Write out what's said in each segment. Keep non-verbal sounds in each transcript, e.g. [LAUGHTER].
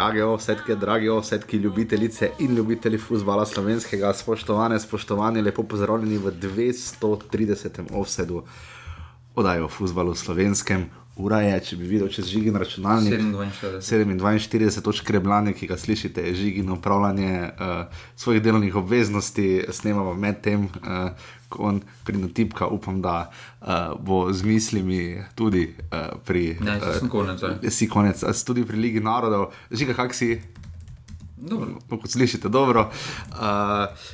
Drage osetke, drage osetke, ljubitelice in ljubitelji futbola slovenskega, spoštovane, spoštovani, lepo pozdravljeni v 230. offsetu oddaje o futbalu slovenskem. Ura je, če bi videl čez žigi na računalnik. 47 točk rebljanja, ki ga slišite, je žigi na upravljanje uh, svojih delovnih obveznosti, snemamo med tem, uh, on prinotipka, upam, da uh, bo z mislimi tudi uh, pri. Ne, uh, konec, si konec, tudi pri Ligi narodov. Žiga, kak si? Dobro. Kot slišite, dobro. Uh,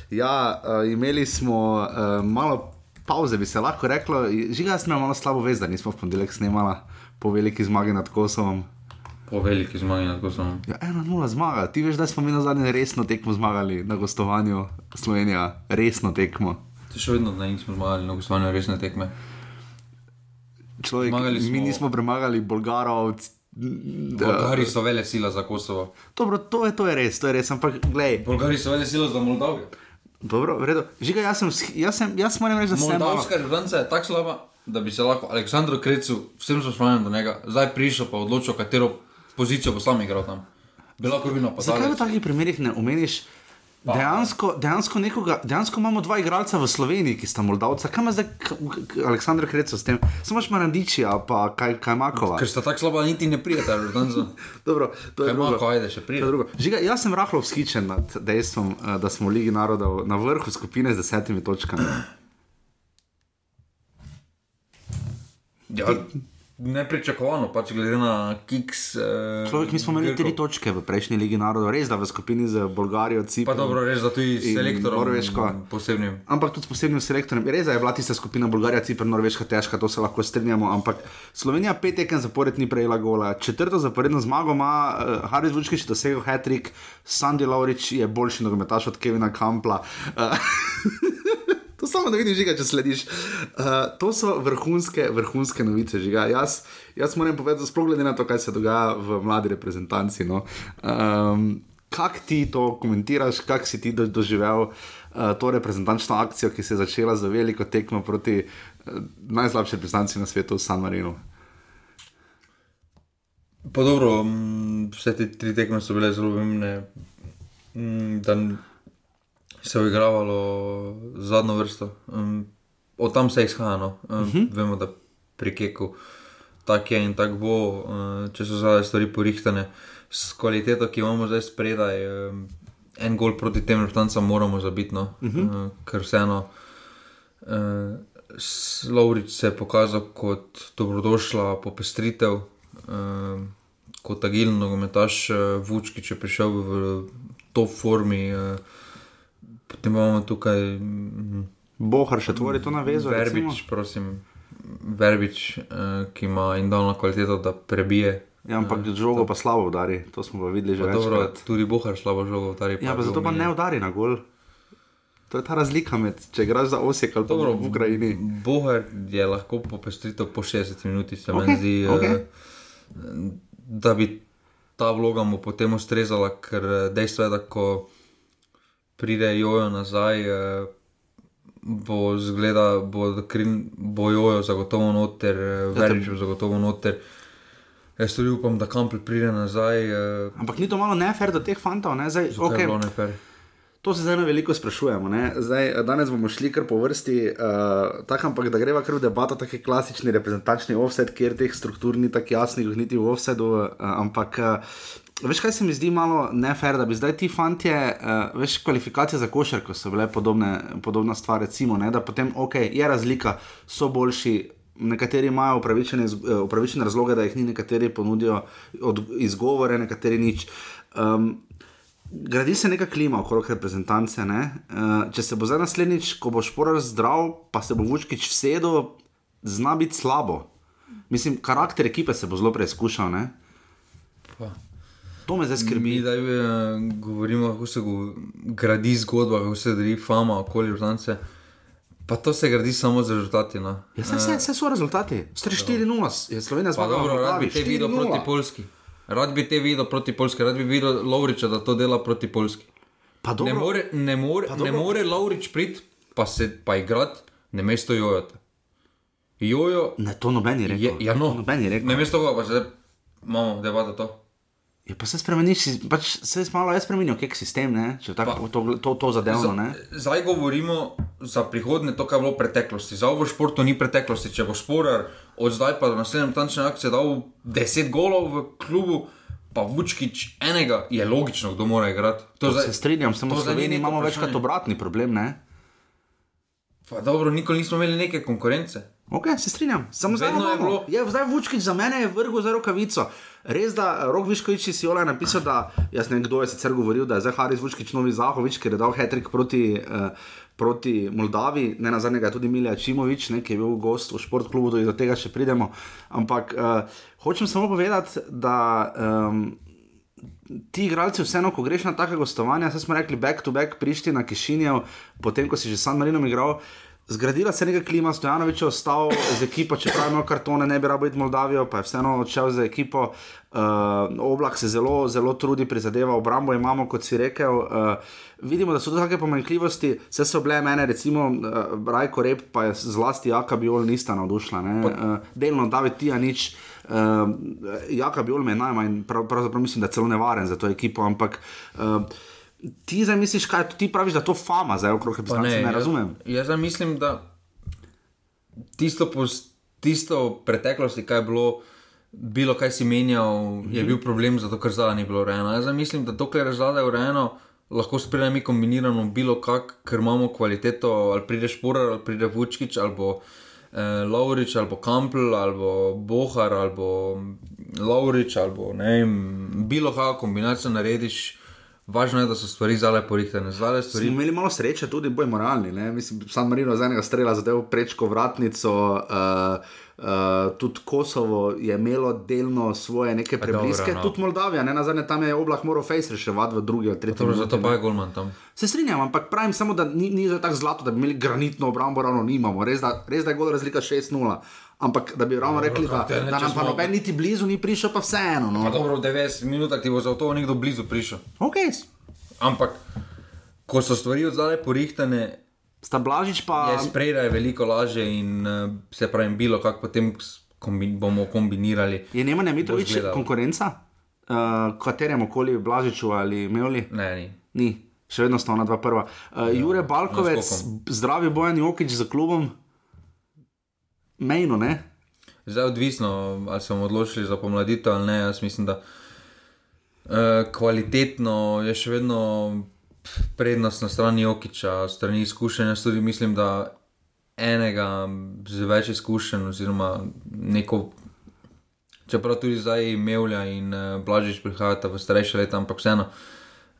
ja, uh, imeli smo uh, malo pauze, bi se lahko reklo. Žiga, jaz imam malo slabo vez, da nismo v ponedeljek snemala po veliki zmagi nad Kosovom. Po veliki zmagi nad Kosovom. Ja, ena nula zmaga. Ti veš, da smo mi na zadnje resno tekmo zmagali na gostovanju Slovenija, resno tekmo. Še vedno ne nismo zmagali na gostovanju resne tekme. Človek, smo... Mi nismo premagali Bolgarov. Bolgari so vele sila za Kosovo. Dobro, to je, to je res, to je res, ampak gledaj. Bolgari so vele sila za Moldavijo. Dobro, v redu. Žiga, jaz sem, jaz sem, jaz moram reči, da sem. Moldavska reprezentanca je tako slaba, da bi se lahko Aleksandru Krecu, vsem so spomenem do njega, zdaj prišel pa odločil, katero pozicijo bo sam igral tam. Bilo bi bilo pa tako. Zakaj v takih primerih ne omeniš? Dejansko, dejansko, nekoga, dejansko imamo dva igralca v Sloveniji, ki sta Moldavca. Kaj ima zdaj Aleksandr Kreco s tem? Samo še Marandiči, pa kaj, kaj Makova. Ker sta tako slaba, niti ne prijete, [LAUGHS] Dobro, to je drugo. Ajde, še drugo. Žiga, jaz sem rahlo vzhičen nad dejstvom, eh, da smo v Ligi narodov na vrhu skupine z desetimi točkami. Ja. Nepričakovano, pač glede na Kiks. Eh, Človek, mi smo imeli tri točke v prejšnji Ligi narodov, res da v skupini z Bolgarijo, Ciprom. Pa dobro, res da tudi s selektorom. Norveško. Posebnim. Ampak tudi s posebnim selektorjem. Res da je bila tista skupina Bolgarija, Cipr, Norveška težka, to se lahko strinjamo. Ampak Slovenija pet tekem zapored ni prejela gola. Četrto zaporedno zmago ima uh, Haris Vučkič dosegel hat-trick, Sandy Laurič je boljši nogometaš od Kevina Kampla. Uh, [LAUGHS] samo da vidiš, če slediš. Uh, to so vrhunske, vrhunske novice. Jaz, jaz moram povedati, sploh glede na to, kaj se dogaja v mladi reprezentanci. No. Um, Kaj ti to komentiraš, kako si ti do, doživel uh, to reprezentančno akcijo, ki se je začela z veliko tekmo proti uh, najslabšim reprezentantom na svetu, San Marino? Pa dobro, vse te tri tekme so bile zelo pomembne se je igravalo zadnjo vrsto. Um, od tam se je izhajalo. Um, uh mhm. -huh. Vemo, da pri Keku tako je in tako bo, uh, če so zdaj stvari porihtane. S kvaliteto, ki imamo zdaj spredaj, um, en gol proti tem vrtancem moramo zabiti, no? uh -huh. uh, ker vseeno. Uh, Slovrič se je pokazal kot dobrodošla popestritev, uh, kot agilno nogometaš, uh, Vučki, če prišel v to formi. Uh, Potem imamo tukaj. Mm, Bohar še tvori to navezo. Verbič, prosim. Verbič, uh, ki ima indolno kvaliteto, da prebije. Ja, ampak uh, žogo pa slabo udari, to smo pa videli že več. Tudi Bohar slabo žogo udari. Ja, pa zato pa ne udari na gol. To je ta razlika med, če igraš za Osijek ali dobro, v Ukrajini. Bohar je lahko popestritev po 60 minutah, se okay, mi zdi, okay. uh, da bi ta vloga mu potem ustrezala, ker dejstvo je, da ko pride jojo nazaj, eh, bo zgleda, bo, krin, bo jojo zagotovo noter, eh, ja, verič bo zagotovo noter. Jaz tudi upam, da kampel pride nazaj. Eh. Ampak ni to malo nefer do teh fantov, ne zdaj, okay. To se zdaj veliko sprašujemo. Zdaj, danes bomo šli kar po vrsti, uh, tako ampak da greva kar v debato, tako klasični reprezentančni offset, kjer teh struktur ni tako jasnih, niti v offsetu. Uh, ampak uh, Veš, kaj se mi zdi malo nefer, da bi zdaj ti fanti, uh, veš, kvalifikacije za košarko so bile podobne, podobna stvar, recimo, ne, da potem, ok, je razlika, so boljši. Nekateri imajo upravičene, uh, upravičene razloge, da jih ni, nekateri ponudijo od, izgovore, nekateri nič. Um, gradi se neka klima okrog reprezentance. Ne? Uh, če se bo zdaj naslednjič, ko bo šporar zdrav, pa se bo Vučkič vsedel, zna biti slabo. Mislim, karakter ekipe se bo zelo preizkušal. To me zdaj skrbi. Mi zdaj uh, govorimo, kako se gradi zgodba, kako se gradi fama okoli vrtance. Pa to se gradi samo z rezultati. No. Ja, vse, vse so rezultati. Stari 4-0, je Slovenija zmagala. Dobro, rad bi te videl proti Polski. Rad bi te videl proti Polski, rad bi videl Lovriča, da to dela proti Polski. Ne more, ne more, ne more Lovrič priti, pa se pa igrati, ne mesto jojota. Jojo. Ne, to noben je rekel. Je, ja, no, noben je rekel. Ne mesto ga, pa se imamo debato to. Je pa se spremeniš, pač se je malo spremenil, kek sistem, ne? če tako to, to, to zadevno. Ne? Zdaj govorimo za prihodnje, to, kar je bilo v preteklosti. Zdaj v športu ni preteklosti. Če bo šporar od zdaj pa do naslednje tančne akcije dal 10 golov v klubu, pa Vučkič enega, je logično, kdo mora igrati. To Se strinjam, samo to v zdaj ni Sloveniji imamo večkrat obratni problem. Ne? Pa dobro, nikoli nismo imeli neke konkurence. Ok, se strinjam. Samo zdaj je bilo- Je, zdaj Vučkič za mene je vrgel za rokavico. Res da Rok Viškovič iz Jola je napisal, da jaz ne vem, kdo je sicer govoril, da je zdaj Haris Vučkič novi Zahovič, ker je dal hetrik proti. Uh, Proti Moldavi, ne na zadnjega, tudi Milja Čimovič, ne, ki je bil gost v športklubu, tudi do tega še pridemo. Ampak uh, hočem samo povedati, da um, ti igralci, vseeno, ko greš na take gostovanja, saj smo rekli back to back, prišti na Kišinjev, potem ko si že San Marino igral. Zgradila se je neka klima, Stojanovič je ostal z ekipo, čeprav ima kartone, ne bi rabo iti v Moldavijo, pa je vseeno odšel z ekipo. Uh, oblak se zelo, zelo trudi, prizadeva, obrambo imamo, kot si rekel. Uh, vidimo, da so to take pomanjkljivosti, vse so bile mene, recimo uh, Rajko Rep, pa je zlasti Jaka Biol nista navdušila. Uh, delno David Tijanič, uh, Jaka Biol me je najmanj, prav, pravzaprav mislim, da celo nevaren za to ekipo, ampak. Uh, Ti zdaj misliš, kaj ti praviš, da to fama zdaj okrog reprezentance? Ne, ne razumem. Jaz, jaz zdaj mislim, da tisto, pos, tisto preteklosti, kaj je bilo, bilo kaj si menjal, je bil problem, zato ker zdaj ni bilo urejeno. Jaz mislim, da dokler je zdaj urejeno, lahko spredaj mi kombiniramo bilo kak, ker imamo kvaliteto, ali pride Šporar, ali pride Vučkič, ali bo eh, Laurič, ali bo Kampl, ali bo Bohar, ali bo Laurič, ali bo ne vem, bilo kakšno kombinacijo narediš. Važno je, da so stvari zdaj porihtane. Zdaj Smo stvari imeli malo sreče, tudi boj moralni. Ne? Mislim, San Marino z enega strela zadev prečko vratnico, uh, uh, tudi Kosovo je imelo delno svoje neke prebliske, no. tudi Moldavija, ne na zadnje tam je oblak moral face reševati v drugi ali tretji. Zato pa je Golman tam. Se strinjam, ampak pravim samo, da ni, ni za tako zlato, da bi imeli granitno obrambo, ravno nimamo. Res da, res da je gol razlika 6-0. Ampak da bi ravno rekli, da, da nam pa noben niti blizu ni prišel, pa vseeno. Pa No. dobro, v 90 minutah ti bo za to nekdo blizu prišel. Okay. Ampak, ko so stvari od zdaj porihtane, Sta Blažič pa. je spredaj veliko lažje in uh, se pravi, bilo kako potem kombi, bomo kombinirali. Je Nemanja Mitrovič izgledalo. konkurenca, uh, kateremu koli Blažiču ali Mevli? Ne, ni. Ni, še vedno sta ona dva prva. Uh, Jure Balkovec, naskokom. zdravi Bojan Jokič za klubom, mejno, ne? Zdaj je odvisno, ali se bomo odločili za pomladitev ali ne. Jaz mislim, da uh, kvalitetno je še vedno prednost na strani Jokiča, strani izkušenja. Tudi mislim, da enega z več izkušenj, oziroma neko. Čeprav tudi zdaj Mevlja in uh, Blažič prihajata v starejše leta, ampak vseeno.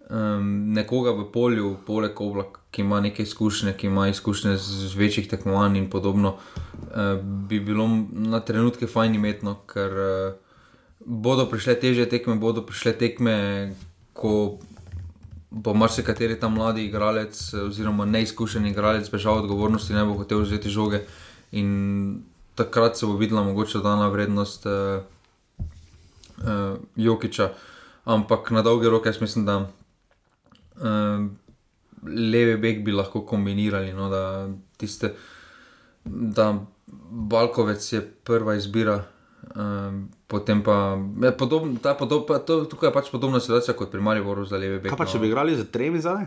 Um, nekoga v polju, poleg oblaka, ki ima neke izkušnje, ki ima izkušnje z, z večjih tekmovanj in podobno, uh, bi bilo na trenutke fajn imetno, ker uh, bodo prišle teže tekme, bodo prišle tekme, ko bo marsikateri tam mladi igralec, eh, oziroma neizkušen igralec, bežal odgovornosti, ne bo hotel vzeti žoge. In takrat se bo videla mogoče dana vrednost uh, uh, Jokiča. Ampak na dolge roke jaz mislim, da uh, levi beg bi lahko kombinirali. No, da, tiste, da Balkovec je prva izbira. Um, potem pa, je podobn, ta podob, pa to, tukaj je pač podobna situacija kot pri Mariboru za leve bege. Kaj pa če bi igrali z tremi zdaj?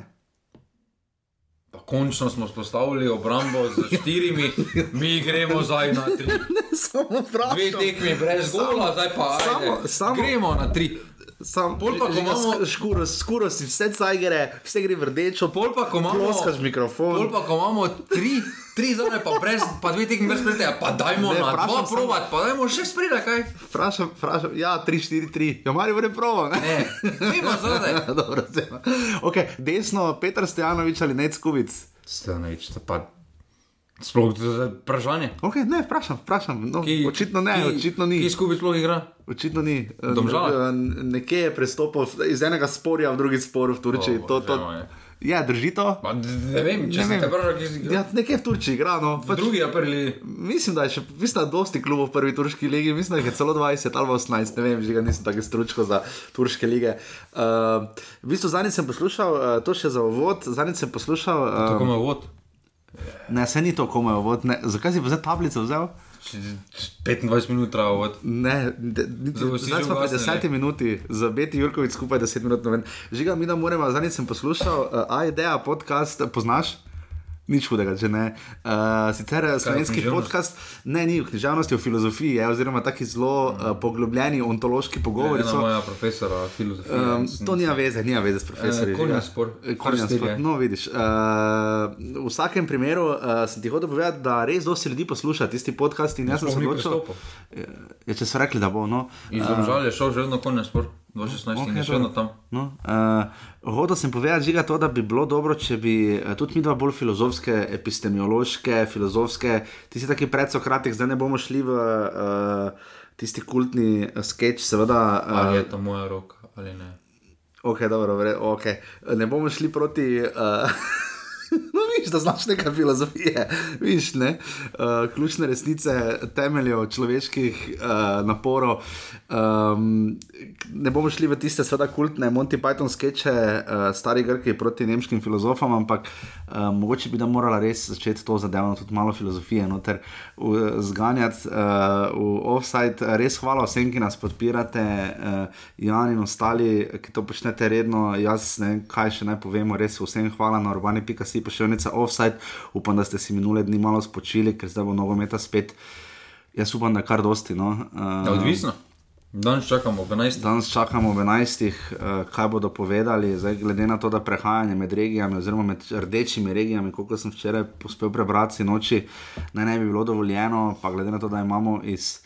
Pa končno smo spostavili obrambo z štirimi, mi gremo zdaj na tri. [LAUGHS] Samo Dve tekmi brez gola, zdaj pa ajde. samo- samo- gremo na tri. Sam, Pol pa, ko imamo- škuro, skoro si vse cajgere, vse gre v rdečo, Pol pa, ko imamo, ploskaš mikrofon. Pol pa, ko imamo tri, tri zdaj pa, brez, pa dve tekmi brez spredja, pa dajmo Ne, na dva provat, pa dajmo še spredaj, kaj? Vprašam, vprašam, ja, 3, 4, 3, ja, mari vre provo. Ne? Ne, gremo zdaj. [LAUGHS] Dobro, zdaj. okay, desno, Petr Stojanovič ali Nec Kubic. Stanovič, to pa sploh je vprašanje. Okay, ne, vprašam, vprašam. No, Ki- očitno ne, ki- očitno ni. Ki skupaj sploh igra? Očitno ni. Domžale? Eh, Nekje je prestopil iz enega sporja v drugi spor v Turčiji. O, to, to, bože moj. ja, drži to. D- ne vem, če Ne vem. te prav, ki igra. Ja, nekje v Turčiji igra. No. Pač, drugi aprili. mislim, da je še, mislim, da je dosti klubov v prvi turški ligi, mislim, da je celo 20 ali 18, ne vem, že ga nisem tako stručko za turške lige. Uh, v bistvu zadnjič sem poslušal, uh, to še za uvod, zadnjič sem poslušal. Tako Uh, ima vod. Ne, se ni to komaj uvod, ne. zakaj si pa zdaj tablico vzel? 25 minut trajalo. Ne, de- niti- Zdaj smo ugasnili. 10 minuti, za Beti Jurkovič skupaj 10 minut. noven. Žiga, mi da moramo, zadnjič sem poslušal, uh, AIDA podcast, poznaš? Nič hudega, če ne. Uh, sicer je slovenski podcast, ne, ni v književnosti, v filozofiji, je, oziroma taki zelo uh, poglobljeni ontološki pogovori. So. moja profesora filozofije. Um, to nima veze, nima veze s profesorjem. Eh, konja spor. Konja spor. je. No, vidiš. Uh, v vsakem primeru uh, sem ti hotel povedati, da res dosti ljudi posluša tisti podcast in jaz sem se odločil. pristopil. Ja, če so rekli, da bo. No. Iz Domžal je šel že vedno konja spor, 2016 okej, in je še vedno tam. No, uh, hotel sem povedati, žiga, to, da bi bilo dobro, če bi uh, tudi mi dva bolj filozofske, epistemiološke, filozofske, ti si taki predsokratik, zdaj ne bomo šli v uh, tisti kultni sketch, seveda. Ali Uh, je to moja roka ali ne. ok, dobro, vre, okay. ne bomo šli proti. Uh, [LAUGHS] viš, da znaš nekaj filozofije, viš, ne? Uh, ključne resnice, temeljev človeških uh, naporov. Um, ne bomo šli v tiste, seveda, kultne Monty Python skeče, uh, stari Grki proti nemškim filozofom, ampak uh, mogoče bi da morala res začeti to zadevno, tudi malo filozofije, no, ter uh, zganjati uh, v offside. Res hvala vsem, ki nas podpirate, uh, Jan in ostali, ki to počnete redno. Jaz ne vem, kaj še naj povemo, res vsem hvala na urbani.si, pošiljnica offside. Upam, da ste si minule dni malo spočili, ker zdaj bo nogometa spet. Jaz upam, da kar dosti. No. Uh, Ja, odvisno. Danes čakamo ob 11. Danes čakamo ob 11. Uh, kaj bodo povedali, zdaj, glede na to, da prehajanje med regijami, oziroma med rdečimi regijami, kot sem včeraj uspel prebrati noči, naj ne bi bilo dovoljeno, pa glede na to, da imamo iz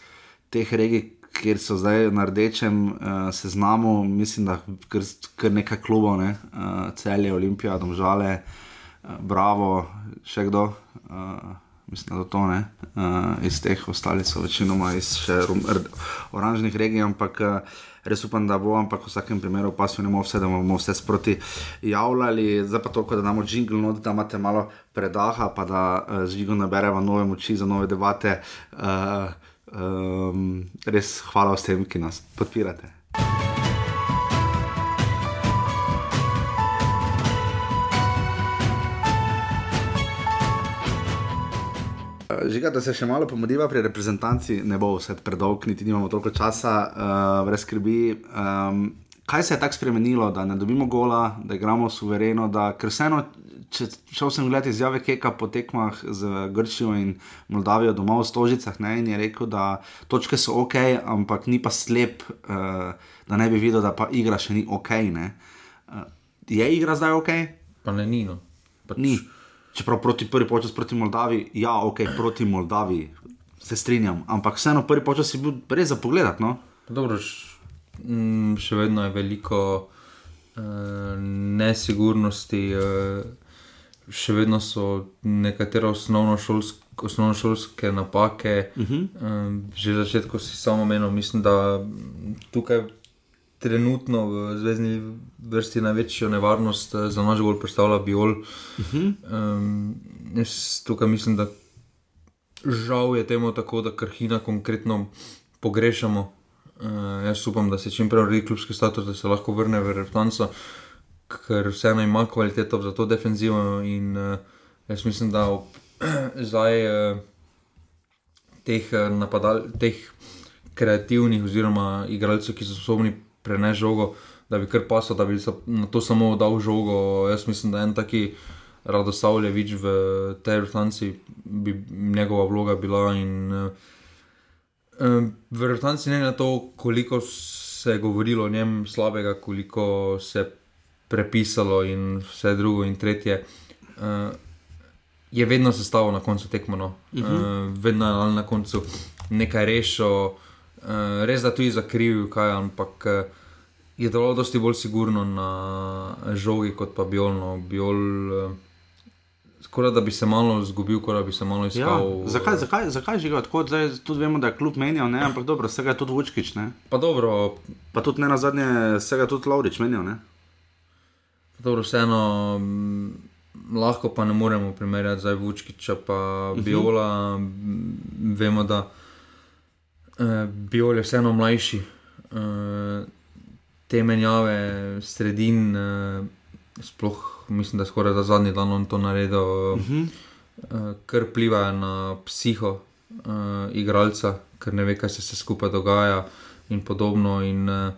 teh regij, kjer so zdaj na rdečem uh, seznamu, mislim, da kar, kar nekaj klubov, ne? uh, celje, Olimpija, Domžale, uh, Bravo, še kdo. Uh, Mislim, da to ne. Uh, iz teh ostalih so večinoma iz še oranžnih regij, ampak uh, res upam, da bo, ampak v vsakem primeru pa se ne bomo vse, da bomo vse sproti javljali. Zdaj pa to, da damo jingle, no, da imate malo predaha, pa da uh, z žigo naberemo nove moči za nove debate. Uh, um, res hvala vsem, ki nas podpirate. Žiga, da se še malo pomodiva pri reprezentanci, ne bo vse predolg, niti nimamo toliko časa, uh, brez skrbi. Um, kaj se je tako spremenilo, da ne dobimo gola, da igramo suvereno, da ker vseeno, če šel sem gledati izjave Keka po tekmah z Grčijo in Moldavijo doma v Stožicah ne, in je rekel, da točke so ok, ampak ni pa slep, uh, da ne bi videl, da pa igra še ni ok. ne. Uh, je igra zdaj ok? Pa ne nino. Pač, Ni. Čeprav proti prvi počas proti Moldaviji, ja, ok, proti Moldaviji, se strinjam, ampak vseeno prvi počas je bil res za pogled. No? Dobro, š, mm, še vedno je veliko uh, nesigurnosti, uh, še vedno so nekatere osnovnošolske, osnovnošolske napake. Uh -huh. um, že na začetku si samo menil, mislim, da tukaj trenutno v zvezdni vrsti največjo nevarnost eh, za naš gol predstavlja Biol. Uh -huh. um, jaz tukaj mislim, da žal je temu tako, da krhina konkretno pogrešamo. Uh, jaz upam, da se čim prej uredi klubski status, da se lahko vrne v reprezentanco, ker vseeno ima kvaliteto za to defenzivo. In uh, jaz mislim, da ob, [CLEARS THROAT] zdaj uh, teh, uh, napadal, teh kreativnih oziroma igralcev, ki so sposobni prenesti žogo, da bi kar pasal, da bi na to samo dal žogo. Jaz mislim, da en taki. Radosavljevič v tej reprezentanci bi njegova vloga bila. In, uh, v reprezentanci ne glede na to, koliko se je govorilo o njem slabega, koliko se je prepisalo in vse drugo in tretje. Uh, je vedno sestavljeno na koncu tekmo, no. uh -huh. uh, vedno je na koncu nekaj rešil, uh, res da tudi zakrivil, kaj, ampak uh, je delo dosti bolj sigurno na žogi kot pa biolno. Biol, uh, skoraj da bi se malo izgubil, kot da bi se malo Ja, iskal. zakaj, zakaj, zakaj žiga tako? Zdaj tudi vemo, da je klub menjal, ne? ampak dobro, vsega je tudi Vučkič, ne? Pa dobro, pa tudi ne na zadnje, vsega tudi Laurič menjal. Ne? Dobro, vseeno, m, lahko pa ne moremo primerjati zdaj Vučkiča pa Biola. M, Vemo, da uh, Biol je vseeno mlajši. Uh, te menjave sredin, uh, sploh mislim, da skoraj za zadnji dan on to naredil, uh, uh, kar plivajo na psiho. uh, igralca, ker ne ve, kaj se, se skupaj dogaja in podobno. In, uh,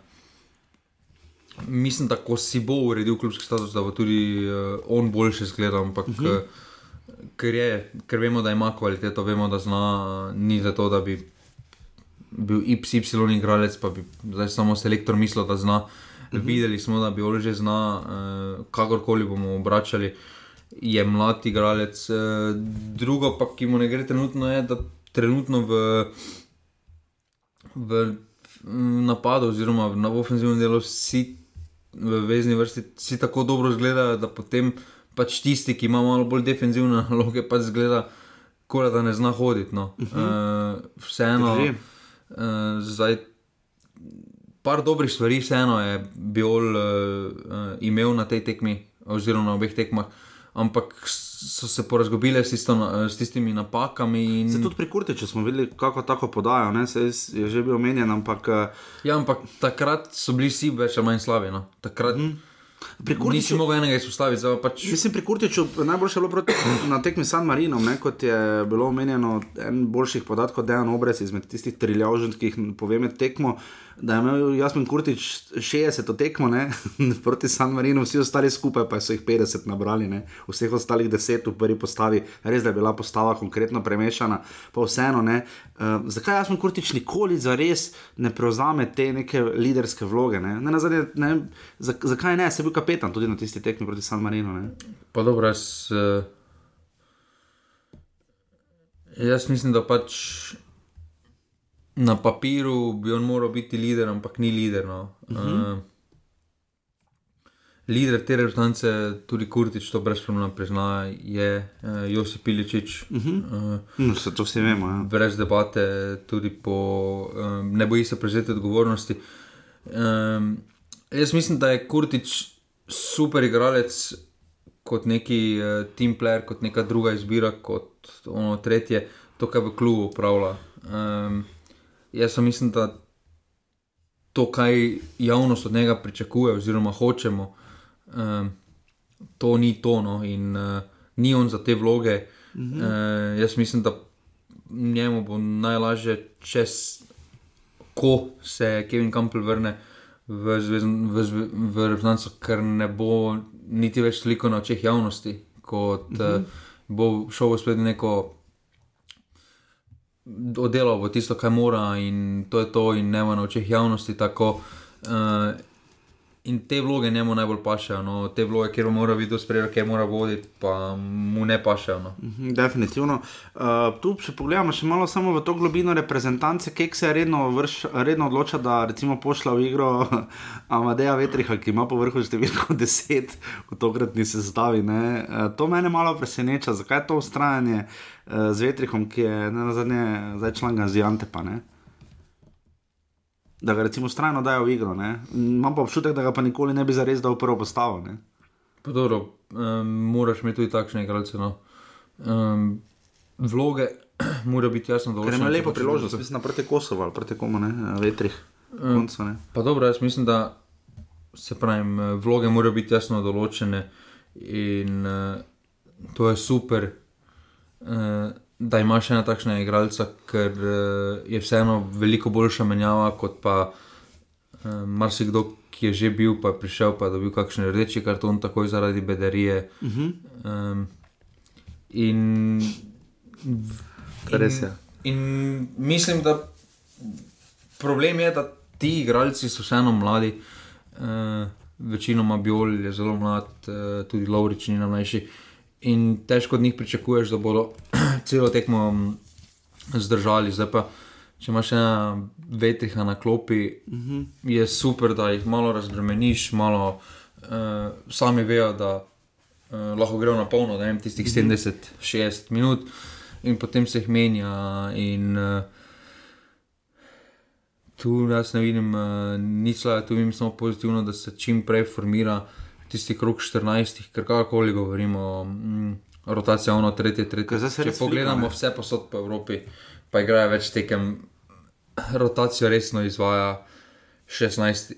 mislim, da ko si bo uredil klubski status, da bo tudi uh, on boljše zgledal. Ampak, uh -huh. uh, ker, je, ker vemo, da ima kvaliteto, vemo, da zna, ni za to, da bi bil Y igralec, pa bi zdaj samo selektor mislil, da zna. -huh. Videli smo, da bi on že zna, uh, kakorkoli bomo obračali. Je mlad igralec, drugo pa, ki mu ne gre trenutno, je, da trenutno v, v napadu, oziroma na ofenzivnem delu, vsi v vezni vrsti si tako dobro zgleda, da potem pač tisti, ki ima malo bolj defenzivne [LAUGHS] naloge, pač zgleda, kot da ne zna hoditi. No. Uh -huh. uh, vseeno, uh, zdaj, par dobrih stvari, vseeno je bil uh, uh, imel na tej tekmi, oziroma na obeh tekmah, ampak so se porazgobile s, tisto, s tistimi napakami. In... Se tudi pri Kurtiču smo videli, kako tako podajo, ne? se je že bil omenjen. Ampak... Ja, ampak takrat so bili vsi več ali manj slavi. No? Takrat... Mm. Kurtiču, Nisi mogel enega izpostaviti, zdaj pač. Mislim, pri Kurtiču najboljše bilo proti, [CLEARS THROAT] na tekmi San Marino, ne, kot je bilo omenjeno, en boljših podatkov, da je on obrez izmed tistih triljavžen, ki jih poveme tekmo da je imel Jasmin Kurtič 60 tekmo ne, [LAUGHS] proti San Marinu, vsi ostali skupaj pa so jih 50 nabrali, ne, vseh ostalih 10 v prvi postavi, res da je bila postava konkretno premešana, pa vseeno ne. Uh, zakaj Jasmin Kurtič nikoli za res ne prevzame te neke liderske vloge? Ne? Ne, nazadnje, ne, zakaj ne, se je bil kapetan tudi na tisti tekmi proti San Marinu? Ne? Pa dobro, jaz, uh, jaz mislim, da pač na papiru bi on moral biti voditelj, ampak ni voditelj. No. Uh -huh. uh, Lider te reprezentance, tudi Kurtič, to brezpomno prizna, je uh, Josip Piličič. Uh -huh. uh, no, se to vsi vemo. Ja. Brez debate, tudi po, um, ne boji se prevzeti odgovornosti. Um, jaz mislim, da je Kurtič super igralec kot neki uh, team player, kot neka druga izbira, kot ono tretje, to, kar v klubu upravlja. Um, jaz mislim, da to, kaj javnost od njega pričakuje, oziroma hočemo, um, to ni tono in uh, ni on za te vloge. Mhm. Uh, jaz mislim, da njemu bo najlažje, če ko se Kevin Campbell vrne. V, v, v, v resnici, ker ne bo niti več toliko na očeh javnosti, kot uh -huh. uh, bo šel v spet neko oddelal bo tisto, kar mora, in to je to, in ne na očeh javnosti tako. Uh, in te vloge njemu najbolj pašejo, no, te vloge, kjer mora videti, sprejeti, kaj mora voditi, pa mu ne pašejo. No. Mhm, definitivno. Uh, tu, če pogledamo še malo samo v to globino reprezentance, kek se redno, vrš, redno odloča, da recimo pošlja v igro [LAUGHS] Amadeja Vetriha, ki ima po vrhu številko [LAUGHS] 10 v tokratni sestavi. Uh, to mene malo preseneča, zakaj to ustrajanje uh, z Vetrihom, ki je ne na zadnje zdaj član Gazijante pa ne da ga recimo strajno dajo v igro. Ne? Imam pa občutek, da ga pa nikoli ne bi zares dal v prvo postavo. Dobro, um, moraš imeti tudi takšne igralce. No. Um, vloge [CLEARS THROAT] mora biti jasno dolžne. Ker ima lepo priložnost, mislim, proti Kosovo ali proti komu, ne, vetrih. Um, koncu, ne. Pa dobro, jaz mislim, da se pravim, vloge morajo biti jasno določene in uh, to je super. Uh, da imaš ena takšna igralca, ker uh, je vseeno veliko boljša menjava kot pa uh, marsikdo, ki je že bil, pa je prišel, pa je dobil kakšen rdeči karton, takoj zaradi bedarije. Uh -huh. um, in, res je. In, in mislim, da problem je, da ti igralci so vseeno mladi. Uh, Večinoma Biol je zelo mlad, tudi Lovrič ni najmlajši. Uh, in težko od njih pričakuješ, da bodo celo tekmo mm, zdržali. Zdaj pa, če imaš ena vetriha na klopi, uh mhm. -huh. je super, da jih malo razbremeniš, malo uh, sami vejo, da uh, lahko grejo na polno, da jim tistih uh -huh. 70-60 minut in potem se jih menja. In, uh, Tu jaz ne vidim uh, nič, tu vidim samo pozitivno, da se čim prej formira tisti krok 14, ker kakorkoli govorimo, mm, rotacija ono, tretje, tretje. Če pogledamo vse posod po Evropi, pa igrajo več tekem, rotacijo resno izvaja 16.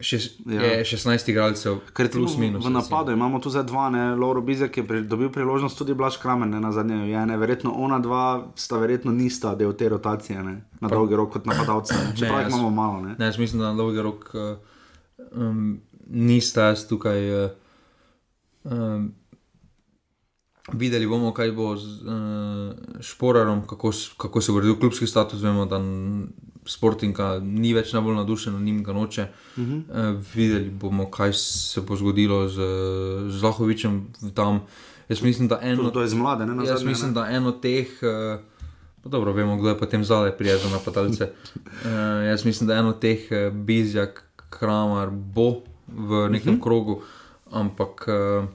Šest, Ja. ja. Je 16 igralcev, Ker recimo plus minus. v napadu imamo tu za dva, ne, Lauro Bizek je pri, dobil priložnost, tudi Blaž Kramen, ne, na zadnje je, ne, verjetno ona dva sta verjetno nista del te rotacije, ne, na dolgi rok kot napadalca, ne, čeprav jih imamo malo, ne. Ne, jaz mislim, da na dolgi rok uh, um, nista jaz tukaj. Uh, um, videli bomo, kaj bo z uh, Šporarom, kako, kako se bo rodil klubski status. Vemo, da Sportinga ni več najbolj nadušen, njim ga noče. Uh -huh. uh, videli bomo, kaj se bo zgodilo z, z Zahovičem tam. Jaz mislim, da eno to je z mlade, ne, na Jaz zadnje, mislim, ne. da eno teh, uh, dobro, vemo, kdo je potem zadaj prijel za napadalce. Uh, jaz mislim, da eno teh, uh, Bizjak, Kramar, bo v nekem uh -huh. krogu, ampak uh,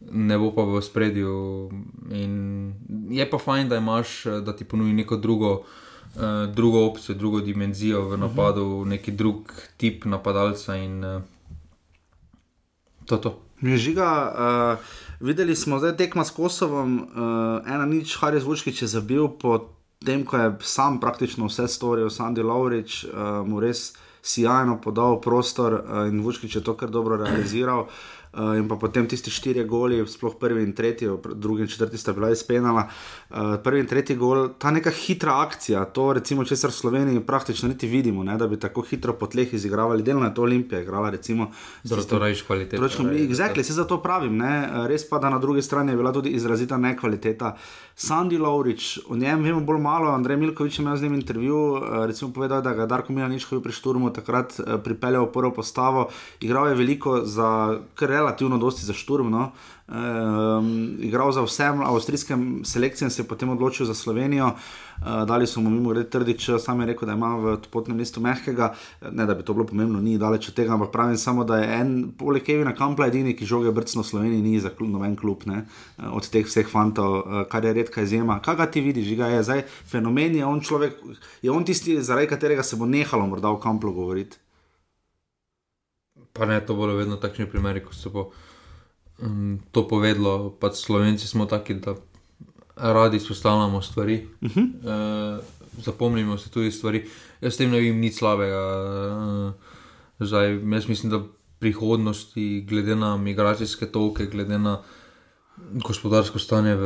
ne bo pa v spredju. In je pa fajn, da imaš, eh, da ti ponudi neko drugo. Uh, drugo opcijo, drugo dimenzijo v napadu, uh -huh. neki drug tip napadalca, in uh, to je to. Žiga, uh, videli smo zdaj tekma s Kosovom, uh, ena nič, Haris Vučkič je zabil po tem, ko je sam praktično vse storil, Sandy Laurič uh, mu res sjajno podal prostor uh, in Vučkič je to kar dobro realiziral. Uh, in pa potem tisti štirje goli, sploh prvi in tretji, drugi in četrti sta bila izpenala. Uh, prvi in tretji gol, ta neka hitra akcija, to recimo, česar v Sloveniji praktično niti vidimo, ne, da bi tako hitro po tleh izigravali. Delno je to Olimpija igrala, recimo. tistim- to reči kvaliteta. Točno, exactly, se zato pravim. Ne? Res pa, da na drugi strani je bila tudi izrazita nekvaliteta. Sandy Laurič, o njem vemo bolj malo. Andrej Milkovič je imel z njim intervju, eh, recimo povedal, da ga Darko Milanič, ko je pri Šturmu, takrat eh, pripeljal v prvo postavo. Igral je veliko za, kar relativno dosti za Šturm. No? Um, igral za vsem avstrijskem selekcijem, se je potem odločil za Slovenijo. Uh, dali so mu mimo grede trdič, sam je rekel, da ima v potnem listu mehkega, ne da bi to bilo pomembno, ni daleč od tega, ampak pravim samo, da je en, poleg Kevina Kampla, edini, ki žoge brcno Sloveniji, ni za klub, noben klub, ne, uh, od teh vseh fantov, uh, kar je redka izjema. Kaj ga ti vidiš, ga je zdaj fenomen, je on človek, je on tisti, zaradi katerega se bo nehalo morda o Kamplu govoriti. Pa ne, to bodo vedno takšni primeri, ko se bo um, to povedalo. Pač Slovenci smo taki, da radi izpostavljamo stvari, uh -huh. uh, zapomnimo se tudi stvari. Jaz s tem ne vidim nič slabega. Uh, zdaj, jaz mislim, da prihodnosti, glede na migracijske toke, glede na gospodarsko stanje v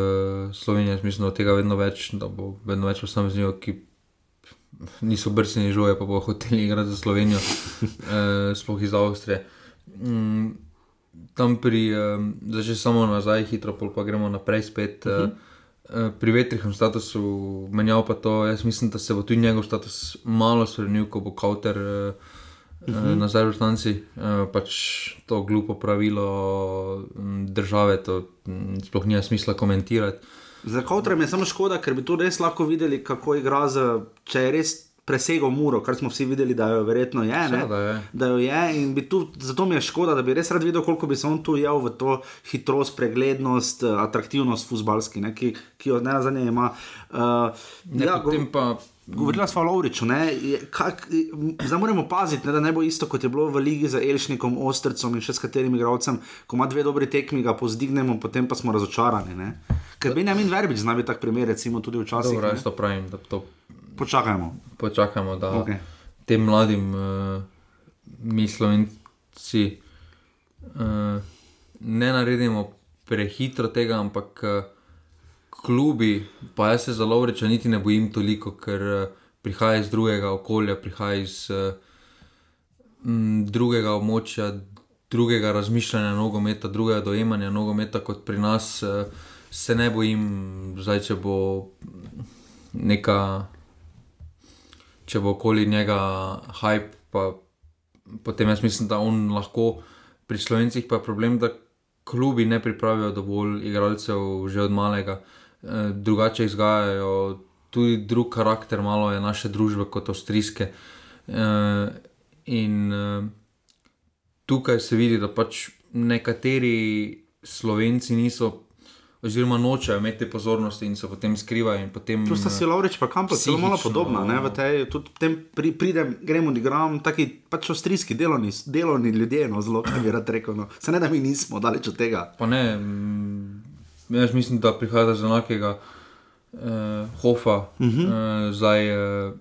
Sloveniji, jaz mislim, da bo tega vedno več, da bo vedno več posameznikov, ki niso brcnili žoje, pa bo hoteli igrati za Slovenijo, eh, sploh iz Avstrije. Mm, tam pri, eh, zdaj že samo nazaj, hitro, pol pa gremo naprej spet. Uh -huh. eh, Pri vetrihem statusu menjal pa to, jaz mislim, da se bo tudi njegov status malo spremenil, ko bo kauter eh, uh -huh. nazaj v Štanci. Eh, pač to glupo pravilo mm, države, to mm, sploh nima smisla komentirati. Za Kautrem je samo škoda, ker bi tu res lahko videli, kako igra, z, če je res presegel muro, kar smo vsi videli, da jo verjetno je. ne. Seveda je. Da jo je in bi tu, zato mi je škoda, da bi res rad videl, koliko bi se on tu jel v to hitrost, preglednost, eh, atraktivnost futbalski, ne, ki, ki jo ne nazadnje ima. Uh, Ne, ja, potem pa Govorila smo o Lovriču, zdaj moramo paziti, ne, da ne bo isto kot je bilo v Ligi z Elšnikom, Ostrcem in še s katerim igralcem, ko ima dve dobri tekmi, ga pozdignemo, potem pa smo razočarani. Ne. Ker Benjamin Verbič zna biti tak primer, recimo tudi včasih. dobro, jaz to pravim, da to Počakajmo. počakamo, da okay. tem mladim uh, mi slovenci uh, ne naredimo prehitro tega, ampak uh, klubi, pa jaz se za Lovreča niti ne bojim toliko, ker uh, prihaja iz drugega okolja, prihaja iz uh, m, drugega območja, drugega razmišljanja nogometa, drugega dojemanja nogometa kot pri nas. Uh, se ne bojim, zdaj, če bo neka če bo okoli njega hype, pa potem jaz mislim, da on lahko pri slovencih pa je problem, da klubi ne pripravijo dovolj igralcev že od malega, e, drugače izgajajo, tudi drug karakter malo je naše družbe kot avstrijske. E, in e, tukaj se vidi, da pač nekateri slovenci niso. Oziroma, nočejo imeti pozornosti in se potem skrivajo. in Potem, Tu sta si Lovrič, pa kam pa zelo malo podobna. Ne, v tej, tudi tem pri, pridem, gremo odigram, taki pač avstrijski delovni, delovni ljudje, no, zelo, kaj bi rad rekel. No. Se ne, da mi nismo daleč od tega. Pa ne, mm, jaz mislim, da prihaja iz enakega uh, hofa, uh -huh. uh, zdaj uh,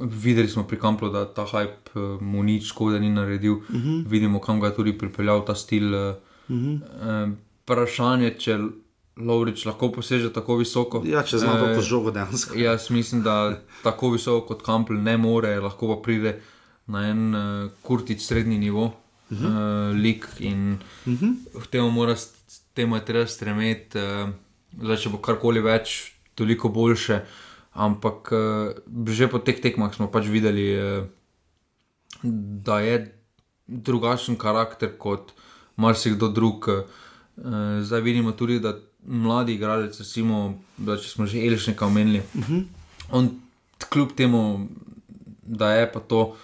videli smo pri Kamplu, da ta hype uh, mu nič škode ni naredil. Uh Mhm. -huh. Vidimo, kam ga je tudi pripeljal ta stil. Uh, uh Mhm. -huh. uh, vprašanje, če Lovrič lahko poseže tako visoko. Ja, če znamo Eh, to žogo dejansko. [LAUGHS] Jaz mislim, da tako visoko kot Kampl ne more, lahko pa pride na en uh, kurtič srednji nivo, uh -huh. uh, lik in uh -huh. k temu, mora, temu je treba stremeti, uh, zdaj če bo karkoli več, toliko boljše. Ampak uh, že po teh tekmah smo pač videli, uh, da je drugačen karakter kot marsikdo drug. Uh, zdaj vidimo tudi, da mladi igralec, recimo, da če smo že Elžnika omenili, uh -huh. on kljub temu, da je pa to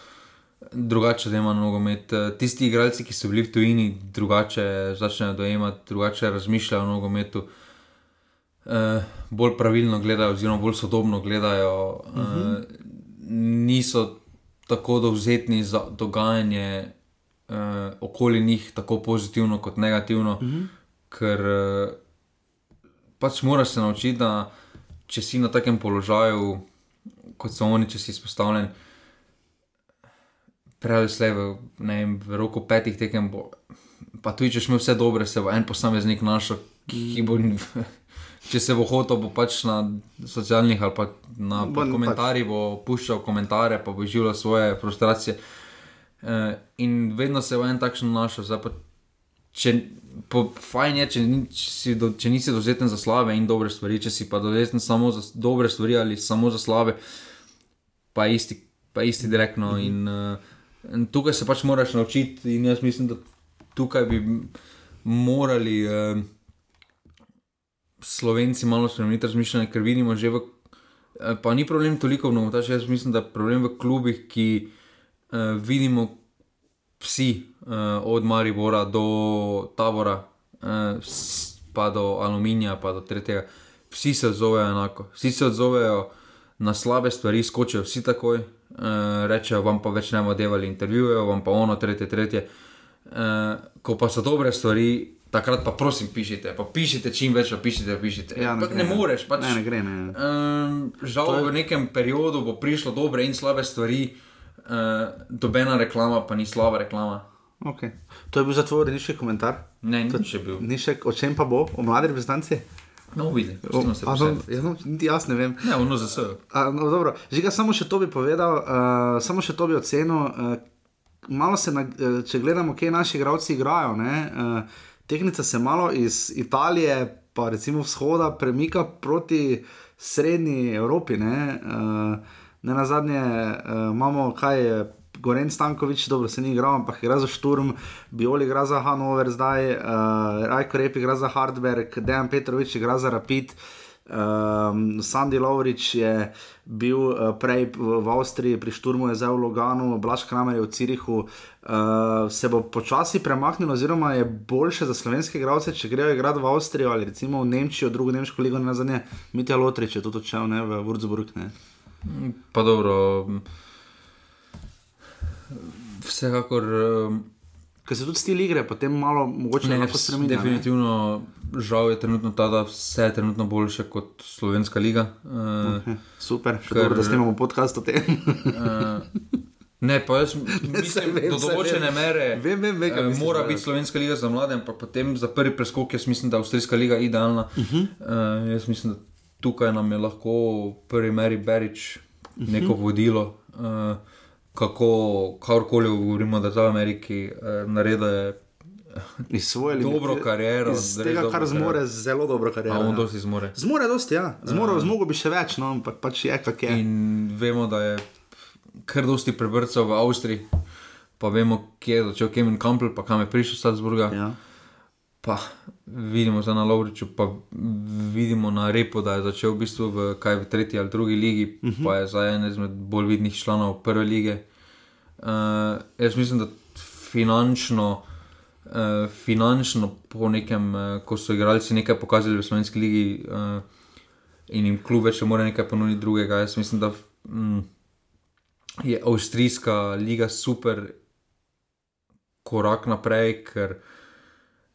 drugače, da ima nogomet. eh, Tisti igralci, ki so bili v tujini, drugače začnejo dojemati, drugače razmišljajo o nogometu. Uh, bolj pravilno gledajo, oziroma bolj sodobno gledajo, uh -huh. uh, niso tako dovzetni za dogajanje uh, okoli njih, tako pozitivno kot negativno, uh -huh. ker uh, pač moraš se naučiti, da če si na takem položaju, kot so oni, če si izpostavljen, prej ali slej v, vem, v roku petih tekem bo. Pa tudi, če smo vse dobre, se bo en posameznik našel, ki bo, [LAUGHS] če se bo hotel, bo pač na socialnih ali pa na Bo pod komentarjih bo puščal komentarje, pa bo živelo svoje frustracije. Uh, in vedno se bo en takšen našel. Pa, če, po, fajn je, če, če, si do, če nisi dovzeten za slabe in dobre stvari, če si pa dovzeten samo za dobre stvari ali samo za slabe, pa isti, pa isti direktno. In, uh, in tukaj se pač moraš naučiti, in jaz mislim, da tukaj bi morali uh, Slovenci malo spremeniti razmišljanje, ker vidimo že v. eh, Pa ni problem toliko v nogometašu, jaz mislim, da je problem v klubih, ki uh, vidimo vsi, uh, od Maribora do Tabora, uh, pa do Aluminija, pa do tretjega, vsi se odzovejo enako. Vsi se odzovejo na slabe stvari, skočijo vsi takoj, rečejo vam pa več ne bomo devali intervjujejo, vam pa ono, tretje, tretje. Uh, ko pa so dobre stvari, takrat pa prosim pišite, pa pišite čim več, pa pišite, pišite. Ja, ne, gre, ne moreš, pač, Ne, ne gre. Ne. Um, žal je... v nekem periodu bo prišlo dobre in slabe stvari, uh, dobena reklama pa ni slaba reklama. Okay. To je bil za tvoj uredniški komentar. Ne, nič je bil. Ni še, o čem pa bo, o mladi reprezentanci? No, vidi, O, pustimo se a, vse. no, ja, no, niti jaz ne vem. Ne, ono za. A, no, dobro, Žiga, samo še to bi povedal, uh, samo še to bi ocenil. Uh, malo se, na, uh, če gledamo, kje naši igralci igrajo. Ne, uh, tehnica se malo iz Italije, pa recimo vzhoda, premika proti srednji Evropi. Ne, uh, ne na zadnje uh, imamo kaj. Goren Stankovič, dobro se ni igral, ampak igra za Šturm, Bioli igra za Hanover, zdaj uh, Rajko Rep igra za Hardberg, Dejan Petrovič igra za Rapid. Um, Sandy Lovrič je bil uh, prej v, v Avstriji, pri Šturmu je zdaj v Loganu, Blaž Kramer je v Cirihu. Uh, se bo počasi premaknilo, oziroma je boljše za slovenske igralce, če grejo igrati v Avstrijo ali recimo v Nemčijo, drugo nemško ligo, ne nazadnje. Mitja Lotrič je tudi odšel v Würzburg. Ne. Pa dobro. Vsekakor. um, Ker se tudi stil igre potem malo mogoče Ne, vs- spremenja. ne. definitivno žal je trenutno ta, da vse je trenutno boljše kot Slovenska liga. Uh, Hm, Super, še Ker- dobro, da snemamo podcast o tem. uh, ne, pa jaz [LAUGHS] mislim, vem, do določene vem. mere Vem, vem, vem, eh, mora biti Slovenska liga za mlade, ampak potem za prvi preskok jaz mislim, da je Avstrijska liga idealna. Uh -huh. uh, jaz mislim, da tukaj nam je lahko prvi meri Berič neko vodilo. Uh, Kako, karkoli govorimo, da za v Ameriki eh, naredi Iz svoje Dobro limiti- kariero, Iz tega, dobro kar kariero. zmore, zelo dobro kariero. on ja. dosti zmore. Zmore dosti, ja. Zmore, zmogo bi še več, no, ampak pač je, kak je. In vemo, da je kar dosti prebrcal v Avstriji, pa vemo, kje je začel Kevin Campbell, pa kam je prišel iz Salzburga. Ja. Pa vidimo zdaj na Lovriču, pa vidimo na Repo, da je začel v bistvu v, kaj, v tretji ali drugi ligi, uh -huh. pa je zdaj en izmed bolj vidnih članov prve lige. Uh, jaz mislim, da finančno. Uh, finančno, po nekem, uh, ko so igralci nekaj pokazali v Slovenski ligi, uh, in jim klub več ne more nekaj ponuditi drugega. Jaz mislim, da mm, je Avstrijska liga super korak naprej, ker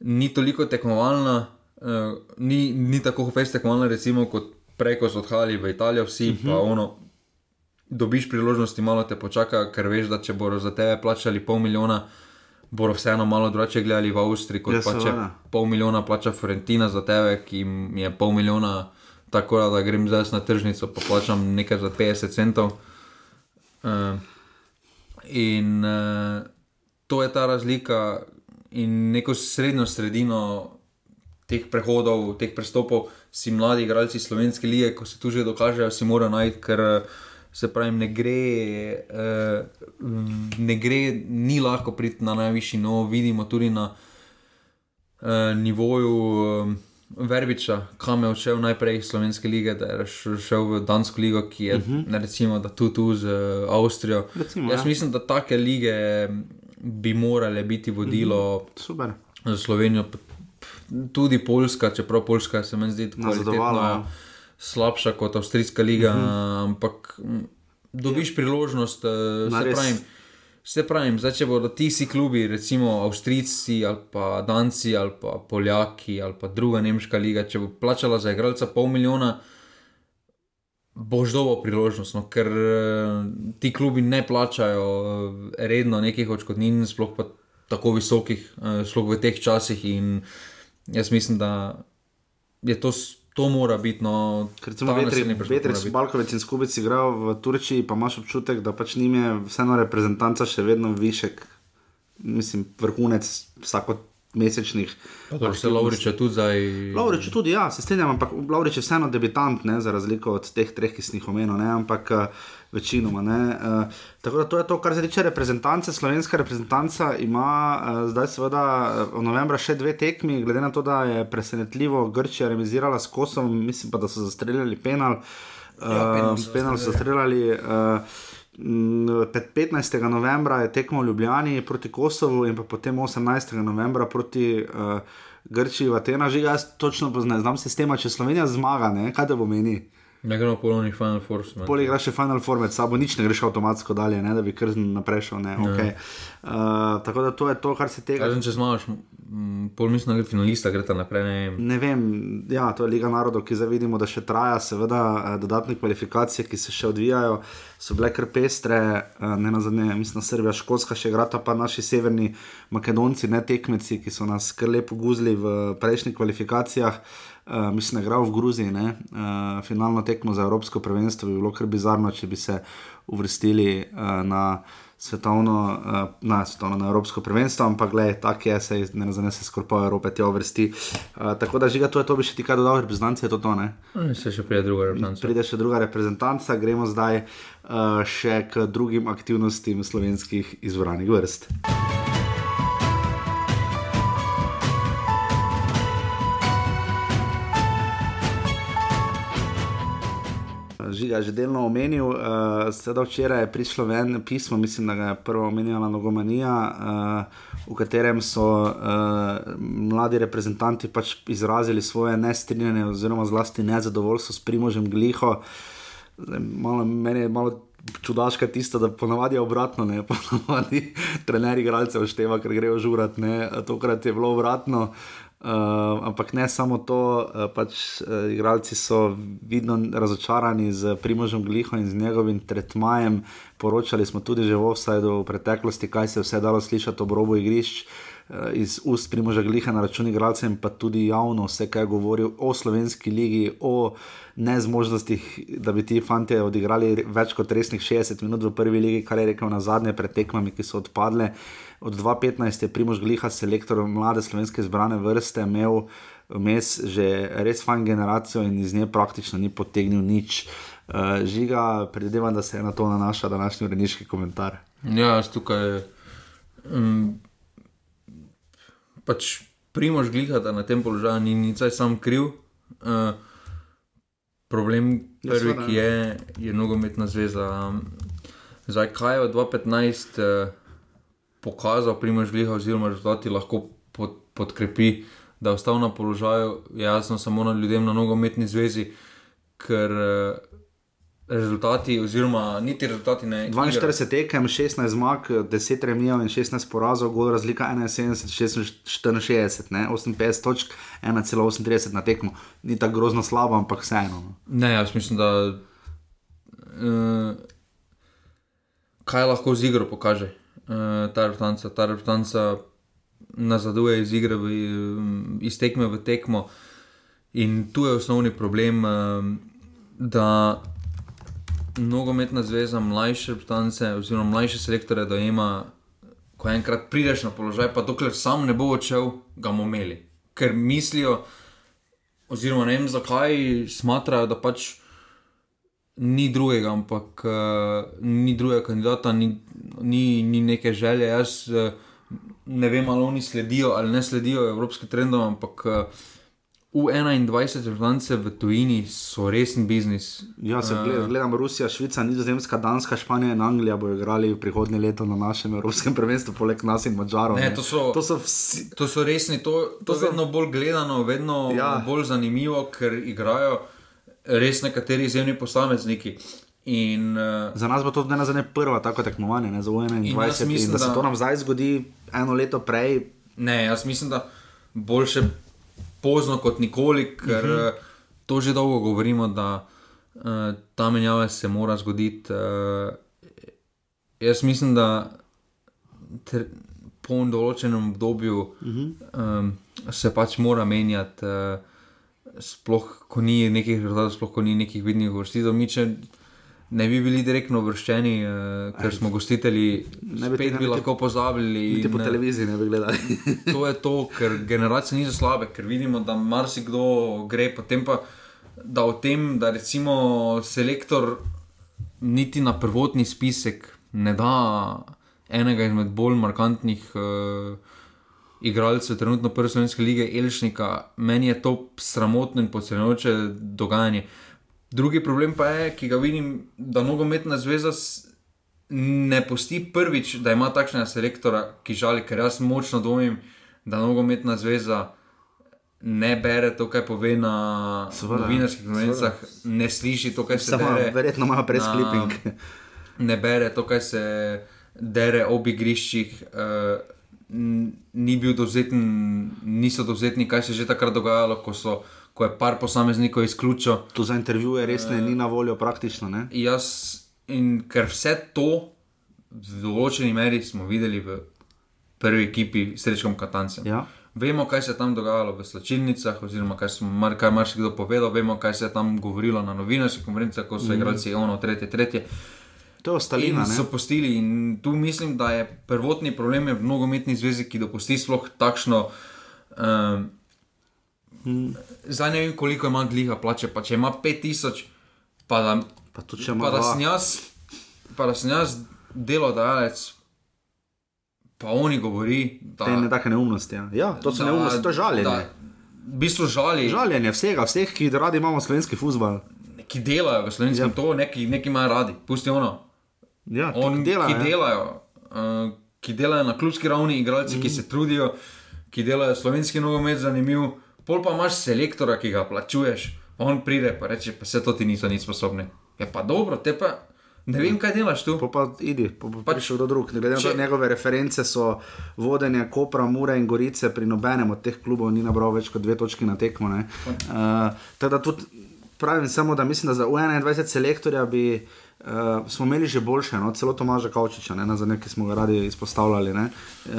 ni toliko tekmovalna, uh, ni, ni tako fest tekmovalna, recimo, kot prej, ko so odhajali v Italijo, vsi uh -huh. pa ono. dobiš priložnosti, malo te počaka, ker veš, da če bodo za tebe plačali pol milijona, bodo vseeno malo drugače gledali v Avstriji, kot Ja, pa če pol milijona plača Florentina za tebe, ki jim je pol milijona. Tako da grem zdaj na tržnico, pa plačam nekaj za 50 centov. Uh, in uh, to je ta razlika, in neko srednjo sredino teh prehodov, teh prestopov, si mladi igralci slovenske lige, ko se tu že dokažejo, si morajo najti, ker eh, se pravi, ne gre, uh, ne gre, ni lahko priti na najvišji novo, vidimo tudi na uh, nivoju. Um, Verbiča, kam je odšel najprej iz Slovenske lige, da je šel v Dansko ligo, ki je, uh -huh. recimo, da tu, tu z uh, Avstrijo. Recimo, Jaz ja. mislim, da take lige bi morale biti vodilo Super. za Slovenijo, tudi Poljska, čeprav Poljska se mi zdi Nazadovala, ja. kvalitetno slabša kot Avstrijska liga, uh -huh. ampak dobiš priložnost, eh, Ma se pravim. Se pravim, zdaj, če bodo ti si klubi, recimo Avstrijci ali pa Danci ali pa Poljaki ali pa druga nemška liga, če bo plačala za igralca pol milijona, boš dobil priložnost, no, ker eh, ti klubi ne plačajo eh, redno nekih odškodnin, sploh pa tako visokih, eh, sploh v teh časih. In jaz mislim, da je to, to mora biti. No, naslednji preskok mora Vetrič, biti. Balkovič in Skubic igrajo v Turčiji, pa imaš občutek, da pač njim je vseeno reprezentanca še vedno višek, mislim, vrhunec vsakomesečnih. Dobro, se Lovrič je tudi zdaj. Lovrič je tudi, ja, se strinjam, ampak Lovrič je vseeno debitant, ne, za razliko od teh treh, ki sem jih omenil, ne, ampak uh, večinoma. Ne, uh, tako da to je to, kar se tiče reprezentance. Slovenska reprezentanca ima uh, zdaj seveda uh, v novembra še dve tekmi, glede na to, da je presenetljivo Grčija remizirala s Kosovom, mislim pa, da so zastreljali penal. Uh, Ja, penal so penal zastreljali. Uh, m, pet- 15. novembra je tekmo v Ljubljani proti Kosovu in potem 18. novembra proti uh, Grčiji v Atenah. Žiga, jaz točno poznam, znam sistema, če Slovenija zmaga, ne, kaj te bo meni. Ne gremo polovni Final Force. man. Poleg igraš še Final Four med sabo, nič ne greš avtomatsko dalje, ne, da bi kar naprej šel. Ne, okay. uh, tako da to je to, kar se tega. Kažem, če zmagaš, pol mislim, da gre finalista, gre ta naprej. Ne, vem. Ne vem, ja, to je Liga narodov, ki zdaj vidimo, da še traja, seveda eh, dodatne kvalifikacije, ki se še odvijajo, so bile kar pestre, eh, ne na zadnje, mislim, Srbija, Škotska še igrata, pa naši severni Makedonci, ne tekmeci, ki so nas kar lepo guzli v prejšnjih kvalifikacijah. Uh, mislim, da je igral v Gruziji, ne? uh, finalno tekmo za Evropsko prvenstvo bi bilo kar bizarno, če bi se uvrstili uh, na svetovno, uh, na svetovno, na Evropsko prvenstvo, ampak gledaj, tak je, se ne nazane se skorpa Evrope tja uvrsti. Uh, tako da žiga, to je to, bi še ti kaj dodal, reprezentanci je to to, ne? Ne, Se še prije druga reprezentanca. Pride še druga reprezentanca, gremo zdaj uh, še k drugim aktivnostim slovenskih izbranih vrst. Žiga že delno omenil, uh, sedaj včeraj je prišlo ven pismo, mislim, da ga je prvo omenjala Nogomanija, uh, v katerem so uh, mladi reprezentanti pač izrazili svoje nestrinjanje oziroma zlasti nezadovoljstvo s Primožem Gliho. Malo, meni je malo čudaška tisto, da ponavadi je obratno, ne [LAUGHS] ponavadi trener igralce ošteva, ker grejo žurat, ne tokrat je bilo obratno. Uh, ampak ne samo to, uh, pač uh, igralci so vidno razočarani z Primožem Glihom in z njegovim tretmajem. Poročali smo tudi že v Offsideu v preteklosti, kaj se je vse dalo slišati ob robu igrišč uh, iz ust Primoža Gliha na račun igralcev pa tudi javno vse, kaj je govoril o slovenski ligi, o nezmožnostih, da bi ti fanti odigrali več kot resnih 60 minut v prvi ligi, kar je rekel na zadnje pred tekmami, ki so odpadle. Od 2015 je Primož Gliha, selektor mlade slovenske zbrane vrste, imel vmes že res fajn generacijo in iz nje praktično ni potegnil nič. Uh, žiga, predvidevam, da se na to nanaša današnji uredniški komentar. Ja, jaz tukaj. Um, pač Primož gliha, da na tem položaju ni nič sam kriv. Uh, problem Ja, prvi, ki je, je nogometna zveza. Um, Zdaj, kaj je od 2015 uh, pokazal Primož gliha, oziroma rezultati lahko pod, podkrepi, da je ostal na položaju, jasno samo na ljudem na nogometni zvezi, ker uh, rezultati, oziroma niti rezultati ne. igra- 42 tekem, 16 zmag, 10 remijev in 16 porazov, gol razlika 71, 64, ne? 58 točk, 1,38 na tekmo. Ni tako grozno slabo, ampak vseeno. no. Ne, jaz mislim, da uh, kaj lahko z igro pokaže uh, ta reprezentanca. Ta reprezentanca nazaduje iz igre, v, iz tekme v tekmo. In tu je osnovni problem, uh, da nogometna zveza mlajše reprezentance, oziroma mlajše selektore, da ima, ko enkrat prideš na položaj, pa dokler sam ne bo odšel, ga bomo imeli. Ker mislijo, oziroma ne vem zakaj, smatrajo, da pač ni drugega, ampak uh, ni drugega kandidata, ni, ni, ni neke želje. Jaz uh, ne vem, ali oni sledijo ali ne sledijo evropskim trendom, ampak uh, U21 reprezentance v tujini so resen biznis. Ja, se gled, gledam Rusija, Švica, Nizozemska, Danska, Španija in Anglija bodo igrali prihodnje leto na našem evropskem prvenstvu, poleg nas in Mačarov. Ne, to so, to so, vsi, to so resni, to, to, to je vedno bolj gledano, vedno ja. bolj zanimivo, ker igrajo res nekateri izjemni posamezniki. In, uh, za nas bo to ne nazadnje prva tako tekmovanje, ne za 21. Mislim, da se da, to nam zdaj zgodi eno leto prej. Ne, jaz mislim, da boljše pozno kot nikoli, ker uh mhm. -huh. to že dolgo govorimo, da uh, ta menjava se mora zgoditi. Uh, jaz mislim, da ter, po določenem obdobju uh -huh. um, se pač mora menjati. Uh, sploh ko ni nekih rezultatov, sploh ko ni nekih vidnih vrstitev, mi če ne bi bili direktno vrščeni, uh, ker smo gostitelji, ne bi, bi lahko pozabili. Tudi po televiziji ne bi gledali. to je to, ker generacije niso slabe, ker vidimo, da marsikdo gre, potem pa da o tem, da recimo selektor niti na prvotni spisek ne da enega izmed bolj markantnih. Uh, igralcev, trenutno prve slovenske lige Elšnika, meni je to sramotno in podcenjujoče dogajanje. Drugi problem pa je, ki ga vidim, da nogometna zveza ne posti prvič, da ima takšnega selektora, ki žali, ker jaz močno dvomim, da nogometna zveza. Ne bere to, kaj pove na novinarskih konvencah, ne sliši to, kaj se dogaja. Verjetno ima preskliping. Ne bere to, kaj se dere ob igriščih. Uh, ni bil dovzeten, niso dovzetni, kaj se je že takrat dogajalo, ko, so, ko je par posameznikov izključil. To za intervjuje res ne, ni na voljo, praktično. Ne? Jaz, in ker vse to v določeni meri smo videli v prvi ekipi s Srečkom Katancem. Ja. Vemo, kaj se je tam dogajalo v slačilnicah, oziroma kaj, mar, kaj marsikdo povedal, vemo, kaj se je tam govorilo na novinarskih konferencah, ko so mm. igrali ono, tretje, tretje. To je ostalina. So postili in tu mislim, da je prvotni problem v nogometni zvezi, ki dopusti sploh takšno. Um, hmm. Zdaj ne vem, koliko ima gliha plače, pa če ima 5000, pa da, pa pa da sem jaz, pa da sem jaz delodajalec. Pa oni govori, da je to nekaj neumnosti. Ja. ja, to so neumnosti, to je žaljenje. V bistvu žali. Žaljenje vsega, vseh, ki radi imamo slovenski futbol. Ki delajo v slovenskem, ja. to neki, neki imajo radi, pusti ono. Ja, On, dela, ki, delajo, uh, ki delajo na klubski ravni, igralci, mm. ki se trudijo, ki delajo slovenski nogomet, zanimiv. Pol pa imaš selektora, ki ga plačuješ, on pride in reče: pa se to ti niso nič sposobni. Je pa dobro, te pa. Ne vem, kaj delaš tu. Pa, pa idi, pa, pa pač, prišel do drugega. Glede na to, njegove reference so vodenje Kopra, Mure in Gorice, pri nobenem od teh klubov ni nabral več kot dve točki na tekmo. Uh, teda tudi pravim samo, da mislim, da za 21 selektorja bi. Uh, smo imeli že boljše, no? celo Tomaža Kavčiča, ne za nekaj smo ga radi izpostavljali. Ne? Uh,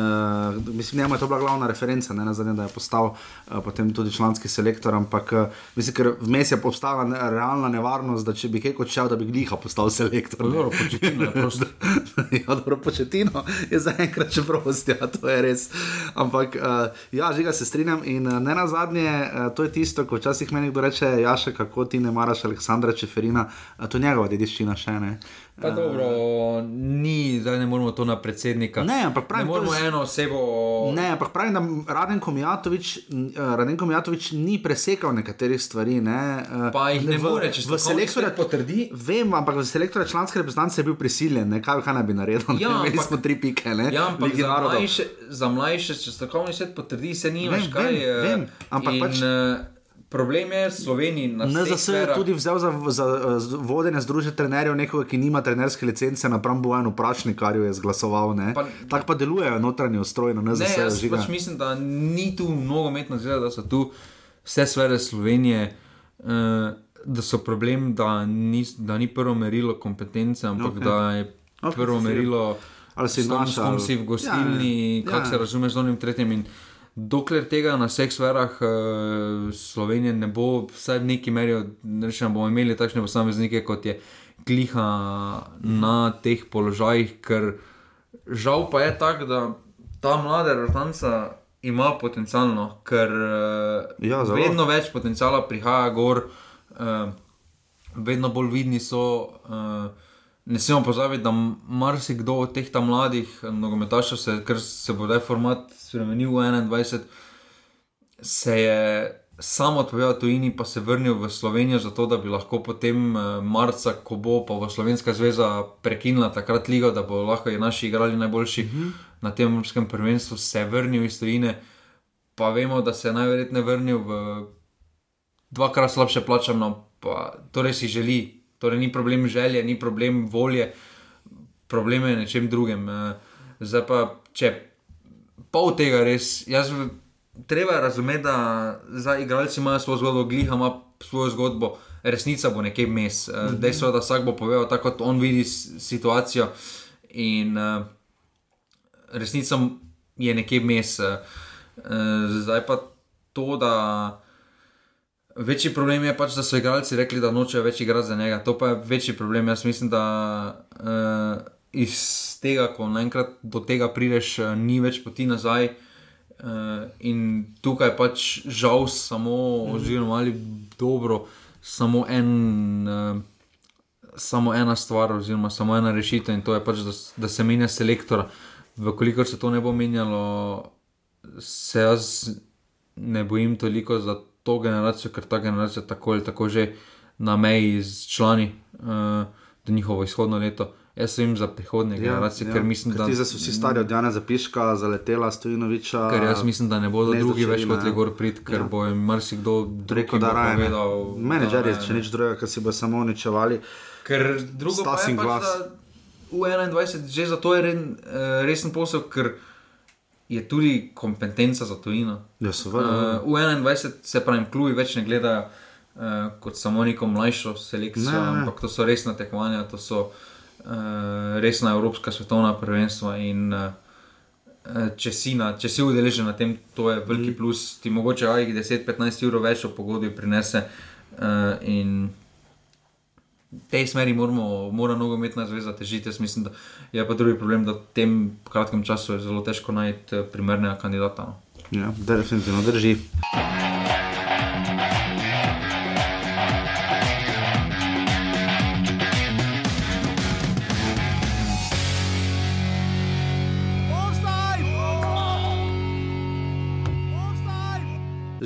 mislim, da je to bila glavna referenca, ne za nekaj, da je postal uh, potem tudi članski selektor, ampak uh, mislim, ker vmes je postala ne, realna nevarnost, da če bi kaj odšel, da bi gliha postal selektor. Dobro, početino, [LAUGHS] ja, dobro, početino je zaenkrat še prost, ja, to je res. Ampak uh, ja, žiga se strinjam in uh, ne na zadnje, uh, to je tisto, ko včasih meni kdo reče, Jaša, kako ti ne maraš Aleksandra Čeferina, uh, to je njegova dediščina še ne. Pa dobro, ni, zdaj ne moramo to na predsednika. Ne, ampak pravim, ne moramo eno osebo. Ne, ampak pravim, da Radenko Mijatovič, uh, Radenko Mijatovič ni presekal nekaterih stvari. Ne, uh, pa jih ne, ne more, če se selektor potrdi. Vem, ampak v selektorju članske reprezentance je bil prisiljen, ne, kaj, kaj naj bi naredil. Ja, ne, imeli smo tri pike. Ne, ja, ampak za mlajše, za mlajše, če strokovni svet potrdi, se nimaš vem, kaj. Vem, vem, ampak in, pač. Uh, Problem je Sloveniji na svetu. NZS je tudi vzel za, za, za vodenje združenja trenerjev nekoga, ki nima trenerske licence, napram Bojanu Prašnik, kar je zglasoval. Tako pa delujejo notranji ustroj na NZS. Ne, pač mislim, da ni tu mnogo umetno zgleda, da so tu vse sfere Slovenije. Uh, Da so problem, da ni, da ni prvo merilo kompetence, ampak okay. da je prvo si- merilo, Ali si kom ali- si v gostilni, Ja, ja. kako Ja. se razumeš z onim tretjim. In dokler tega na vseh sferah uh, Slovenije ne bo, vsaj v neki meri, rečemo, bomo imeli takšne posameznike, kot je Kliha na teh položajih, ker žal pa je tako, da ta mlada rotanca ima potencialno, ker uh, Ja, zelo. vedno več potencijala prihaja gor, uh, vedno bolj vidni so. Uh, Ne smemo pozabiti, da marsikdo od teh mladih eh, nogometašev, se, ker se bo zdaj format spremenil v 21, se je sam odpovedal tujini, pa se vrnil v Slovenijo, zato da bi lahko potem eh, marca, ko bo pa bo Slovenska zveza prekinila takrat ligo, da bo lahko i naši igrali najboljši mm -hmm. na tem evropskem prvenstvu, se vrnil iz tujine, pa vemo, da se je najverjetneje vrnil v dvakrat slabše plačano, pa torej si želi. Torej ni problem želje, ni problem volje, problem je nečem drugem. Eh, Zdaj pa, če pol tega res, jaz treba razumeti, da za igralci imajo svojo zgodbo, gliha ima svojo zgodbo, resnica bo nekje vmes. Eh, Dejstvo je, da vsak bo povedal tako, kot on vidi situacijo. In uh, resnica je nekje vmes. eh, eh, Zdaj pa to, da. Večji problem je pač, da so igralci rekli, da nočejo več igrati za njega. To pa je večji problem. Jaz mislim, da uh, iz tega, ko naenkrat do tega prideš, uh, ni več poti nazaj. Uh, in tukaj pač žal samo, oziroma ali dobro, samo en. Uh, Samo ena stvar, oziroma samo ena rešitev, in to je pač, da, da se menja selektor. Vkolikor se to ne bo menjalo, se jaz ne bojim toliko za to generacijo, ker ta generacija tako ali tako že na meji z člani uh, do njihovo izhodno leto. Jaz sem za prihodnje ja, generacije, ja, ker mislim, ker da. ti zdaj so vsi stari od Jana Zapiška, zaletela Stojinoviča. Ker jaz mislim, da ne bodo ne drugi več ne. hoteli gor priti, ker Ja. bo jim marsikdo Rekel, da raje. ne. povedal, Menedžerji, da če nič drugega, ker si bo samo uničevali. Ker drugo pa je pač, glas. da v 21 že zato je ren, eh, resen posel, ker je tudi kompetenca za tujino. Ja, seveda. Uh, v 21 se pravi, klubi več ne gledajo uh, kot samo neko mlajšo selekcijo, Ne, ne. ne, ne. ampak to so resna tekmovanja, to so uh, resna evropska svetovna prvenstva. In, uh, če, si na, če si udeležen na tem, to je veliki mm. plus, ti mogoče aj 10-15 ur več v pogodbi prinese. Uh, in v tej smeri moramo, mora nogometna zveza težiti. Jaz mislim, da je pa drugi problem, da v tem kratkem času je zelo težko najti eh, primernega kandidata. No. Ja, definitivno drži.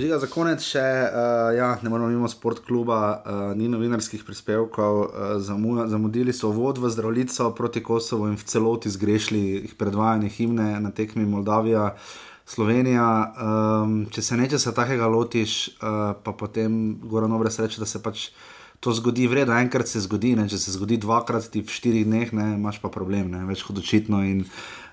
Žiga za konec še, uh, ja, ne moramo mimo sportkluba, uh, ni novinarskih prispevkov, uh, zamu, zamudili so vod v zdravljico proti Kosovu in v celoti zgrešili predvajanje himne na tekmi Moldavija, Slovenija. Um, če se nečesa takega lotiš, uh, pa potem Goran Obres reče, da se pač to zgodi, vredno, enkrat se zgodi, ne? če se zgodi dvakrat, ti v štirih dneh, ne, imaš pa problem, ne? več kot očitno. In,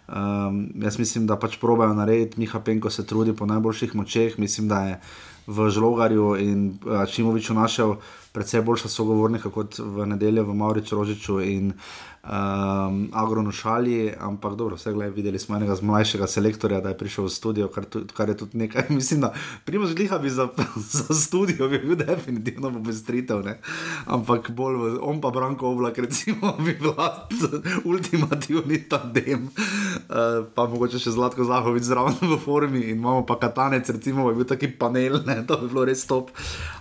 Um, jaz mislim, da pač probajo narediti, Miha Penko se trudi po najboljših močeh. Mislim, da je v Žlogarju in uh, Čimoviču našel precej boljša sogovornika kot v nedeljo v Mauriču Rožiču in um, Agronu Šali. Ampak dobro, vse gledaj, videli smo enega z mlajšega selektorja, da je prišel v studio, kar, tu, kar je tudi nekaj. [LAUGHS] Mislim, da Primož Gliha bi za, [LAUGHS] za studio bi bil definitivno popestritev, ne? ampak bolj v, on pa Branko Oblak, recimo, [LAUGHS] bi bila ultimativni tandem. Uh, pa mogoče še Zlatko Zahovič zraven v formi in imamo pa Katanec, recimo, bi bil taki panel, ne? To bi bilo res top.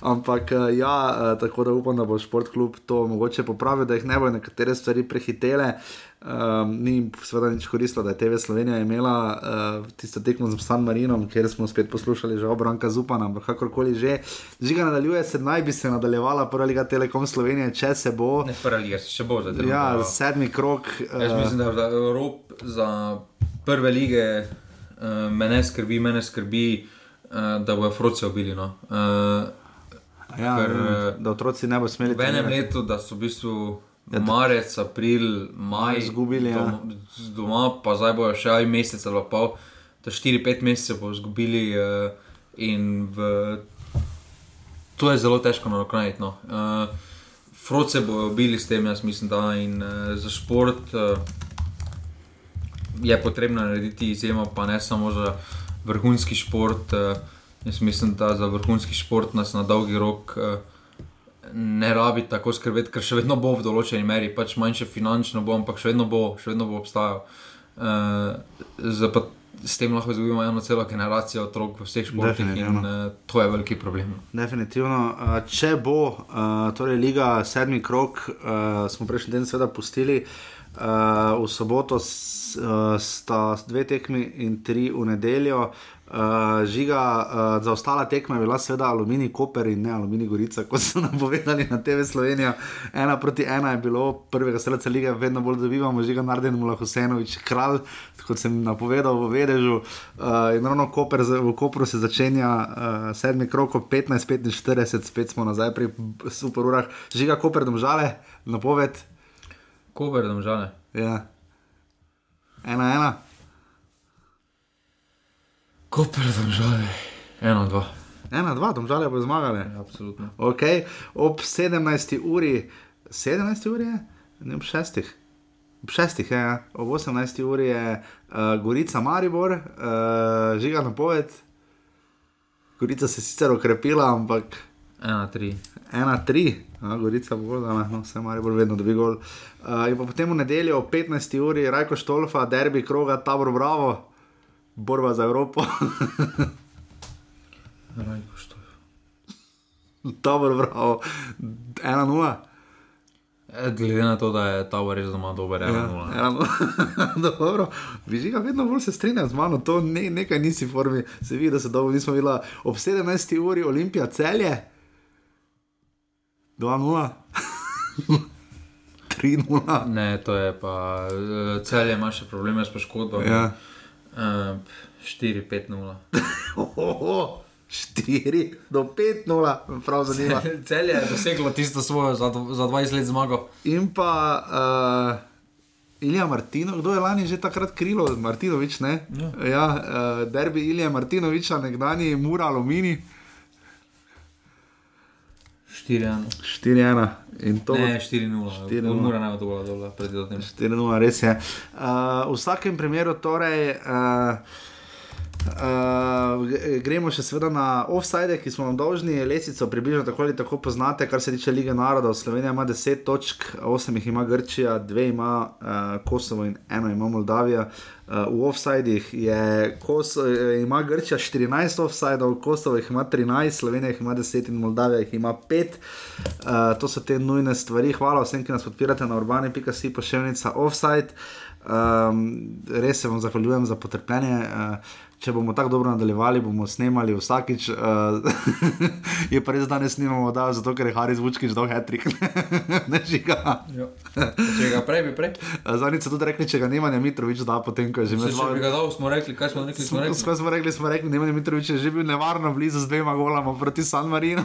Ampak uh, ja, uh, tako da upam, da bo športklub to mogoče popravil, da jih ne bojo nekatere stvari prehitele. Um, ni seveda nič koristilo, da je TV Slovenija imela uh, tisto tekmo z San Marinom, kjer smo spet poslušali že obranka Zupana, ampak kakorkoli že. Žiga nadaljuje se, naj bi se nadaljevala prva liga Telekom Slovenije, če se bo. Ne, prva liga, še bo zdaj. Ja, sedmi krok. Jaz mislim, da za Evrop, za prve lige uh, me ne skrbi, mene skrbi, uh, da bojo Froce ubili. No. Uh, ja, ker, eh, da otroci ne bo smeli v enem trenirati. letu, da so v bistvu marec, april, maj Izgubili, ja. doma, z doma, pa zdaj bojo še aj mesec ali pa to 4-5 mesecev izgubili uh, in v, to je zelo težko nadoknaditi. No. Uh, Froce bojo bili s tem, jaz mislim, da in uh, za šport uh, je potrebno narediti izjemo, pa ne samo za vrhunski šport. Uh, jaz mislim, da za vrhunski šport nas na dolgi rok uh, ne rabi tako skrbeti, ker še vedno bo v določeni meri, pač manjše finančno bo, ampak še vedno bo, še vedno bo obstajal. Uh, s tem lahko izgubimo eno celo generacijo otrok v vseh športih in uh, to je veliki problem. Definitivno. Uh, če bo uh, torej Liga sedmi krok, uh, smo prejšnji teden seveda pustili. Uh, v soboto uh, sta dve tekmi in tri v nedeljo. Uh, žiga, uh, za ostale tekme je bila seveda Aluminij Koper in ne Aluminij Gorica, kot so nam povedali na TV Slovenija. Ena proti ena je bilo prvega srca lige, vedno bolj dobivamo, žiga Narden Mula Husenovič, kralj, kot sem napovedal v Vedežu. Uh, in ravno Koper, v Kopru se začenja uh, sedmi krok, 15-45, spet smo nazaj pri super urah. Žiga Koper, domžale, napoved. Kober, da žale. Ja. Ena, ena. Koper, da žale. Ena, dva. Ena, dva, tam žale bo zmagale. Ja, absolutno. Okay. Ob 17. uri, 17. uri je, ne ob 6. Ob 6. je, ja. ob 18. uri je uh, Gorica Maribor, uh, žiga na poved. Gorica se je sicer okrepila, ampak. Ena, tri. Ena, tri. Gorica bo gledala, no, vse mari bolj vedno, da bi gol. Uh, in pa potem v nedeljo ob 15. uri, Rajko Štolfa, derbi kroga, tabor Bravo, borba za Evropo. [LAUGHS] Rajko Štolfa. tabor Bravo, 1-0. E, glede na to, da je ta res doma dober, je eno. Ja, [LAUGHS] dobro, viži ga vedno bolj se strinja z mano, to ne, nekaj nisi formi, se vidi, da se dolgo nismo videli. Ob 17. uri Olimpija celje, 2-0. [LAUGHS] 3-0. Ne, to je pa eh, celje, ima še probleme s poškodbami. Ja. Uh, 4-5-0. 4 do 5-0, prav zanimivo. celje je doseglo tisto svojo za, za 20 let zmago. In pa uh, Ilija Martino, kdo je lani že takrat krilo, Martinovič, ne? Ja. ja uh, derbi Ilija Martinoviča, nekdani Mura Alumini. 4-1. 4-1 in to. Ne, 4-0. 4-0. Mora ne bo dobro dol, predvideti. 4-0, res je. Uh, v vsakem primeru, torej. Uh, Uh, gremo še seveda na offside, ki smo vam dolžni, lesico približno tako ali tako poznate, kar se tiče lige narodov. Slovenija ima 10 točk, 8 jih ima Grčija, 2 ima uh, Kosovo in 1 ima Moldavija. Uh, v offsideh ima Grčija 14 offsidov, Kosovo jih ima 13, Slovenija jih ima 10 in Moldavija jih ima 5. Uh, to so te nujne stvari. Hvala vsem, ki nas podpirate na urbane.si pošiljnica offside. Um, res se vam zahvaljujem za potrpljenje. Uh, če bomo tako dobro nadaljevali, bomo snemali vsakič. Uh, [LAUGHS] je pa res, da danes snimamo, da, zato ker je Haris Vučkič dal hetrik. [LAUGHS] ne žiga. Če ga prej, bi prej. Zadnjič so tudi rekli, če ga Nemanja Mitrovič da, potem ko je že imel. Če bi ga dal, smo rekli, kaj smo rekli. Smo rekli, smo rekli, smo rekli, smo rekli Nemanja Mitrovič je že bil nevarno blizu z dvema golama proti San Marinu.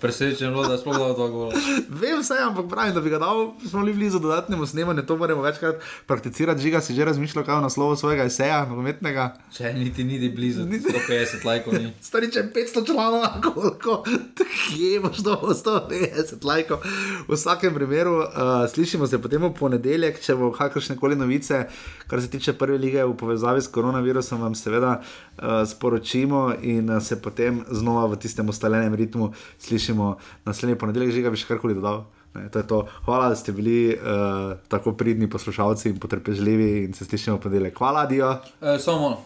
Presečen je bilo, da smo lahko to govorili. Vem vse, ampak pravim, da bi ga dal, smo bili blizu dodatnemu snemanju, to moramo večkrat prakticirati. Žiga si že razmišljal, kaj je naslovo svojega eseja, nogometnega. Če niti ni blizu, niti 150 lajkov. [LAUGHS] Stari če 500 članov, koliko, kje imaš do 150 lajkov. V vsakem primeru uh, slišimo se potem v ponedeljek, če bo kakršne koli novice, kar se tiče prve lige v povezavi s koronavirusom, vam seveda uh, sporočimo in uh, se potem znova v tistem ustaljenem ritmu slišimo naslednji ponedeljek, že ga bi še karkoli dodal. Ne, to to. Hvala, da ste bili uh, tako pridni poslušalci in potrpežljivi in se slišimo ponedeljek. Hvala, Dio. E, samo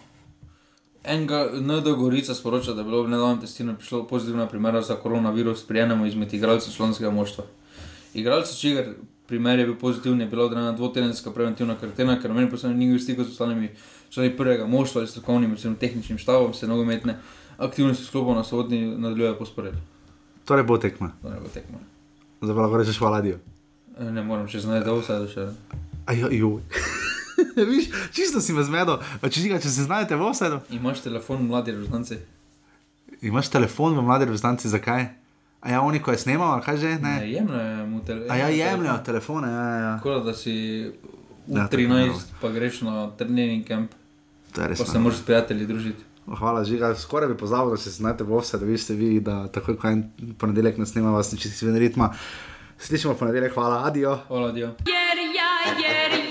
enega ND Gorica sporoča, da je bilo v nedavnem testiranju prišlo pozitivna primera za koronavirus pri enem izmed igralcev članskega moštva. Igralce, čigar primer je bil pozitiven, je bila odrejena dvotedenska preventivna karantena, ker meni posebno ni v stiku z ostalimi člani prvega moštva ali strokovnim, oziroma tehničnim štabom, se nogometne aktivnosti sklopov na sodni nadaljujejo posporedno. Torej bo tekma. Torej bo tekma. Zdaj pa lahko rečeš hvala, Dio. E, ne morem, če znaš, da vse da še. Ajo, [LAUGHS] Viš, čisto si me zmedel, če, če se znajdete v vse. Imaš telefon, mladi reprezentanci. Imaš telefon v mladi reprezentanci, zakaj? A ja, oni, ko je snimal, kaj že? Ne, ne jemljajo mu telefone. A ja, jemljajo telefone, ja, ja. Tako da si v ja, 13, pa greš na trening je res. Pa se moraš s prijatelji družiti. Hvala, žiga. Skoraj bi pozabil, da se znajdete v vse, da veste vi, da takoj, ko en ponedeljek nas snema, vas neči si ven ritma. Slišimo ponedeljek, hvala, adijo. Hvala. Jer ja, jer ja, ja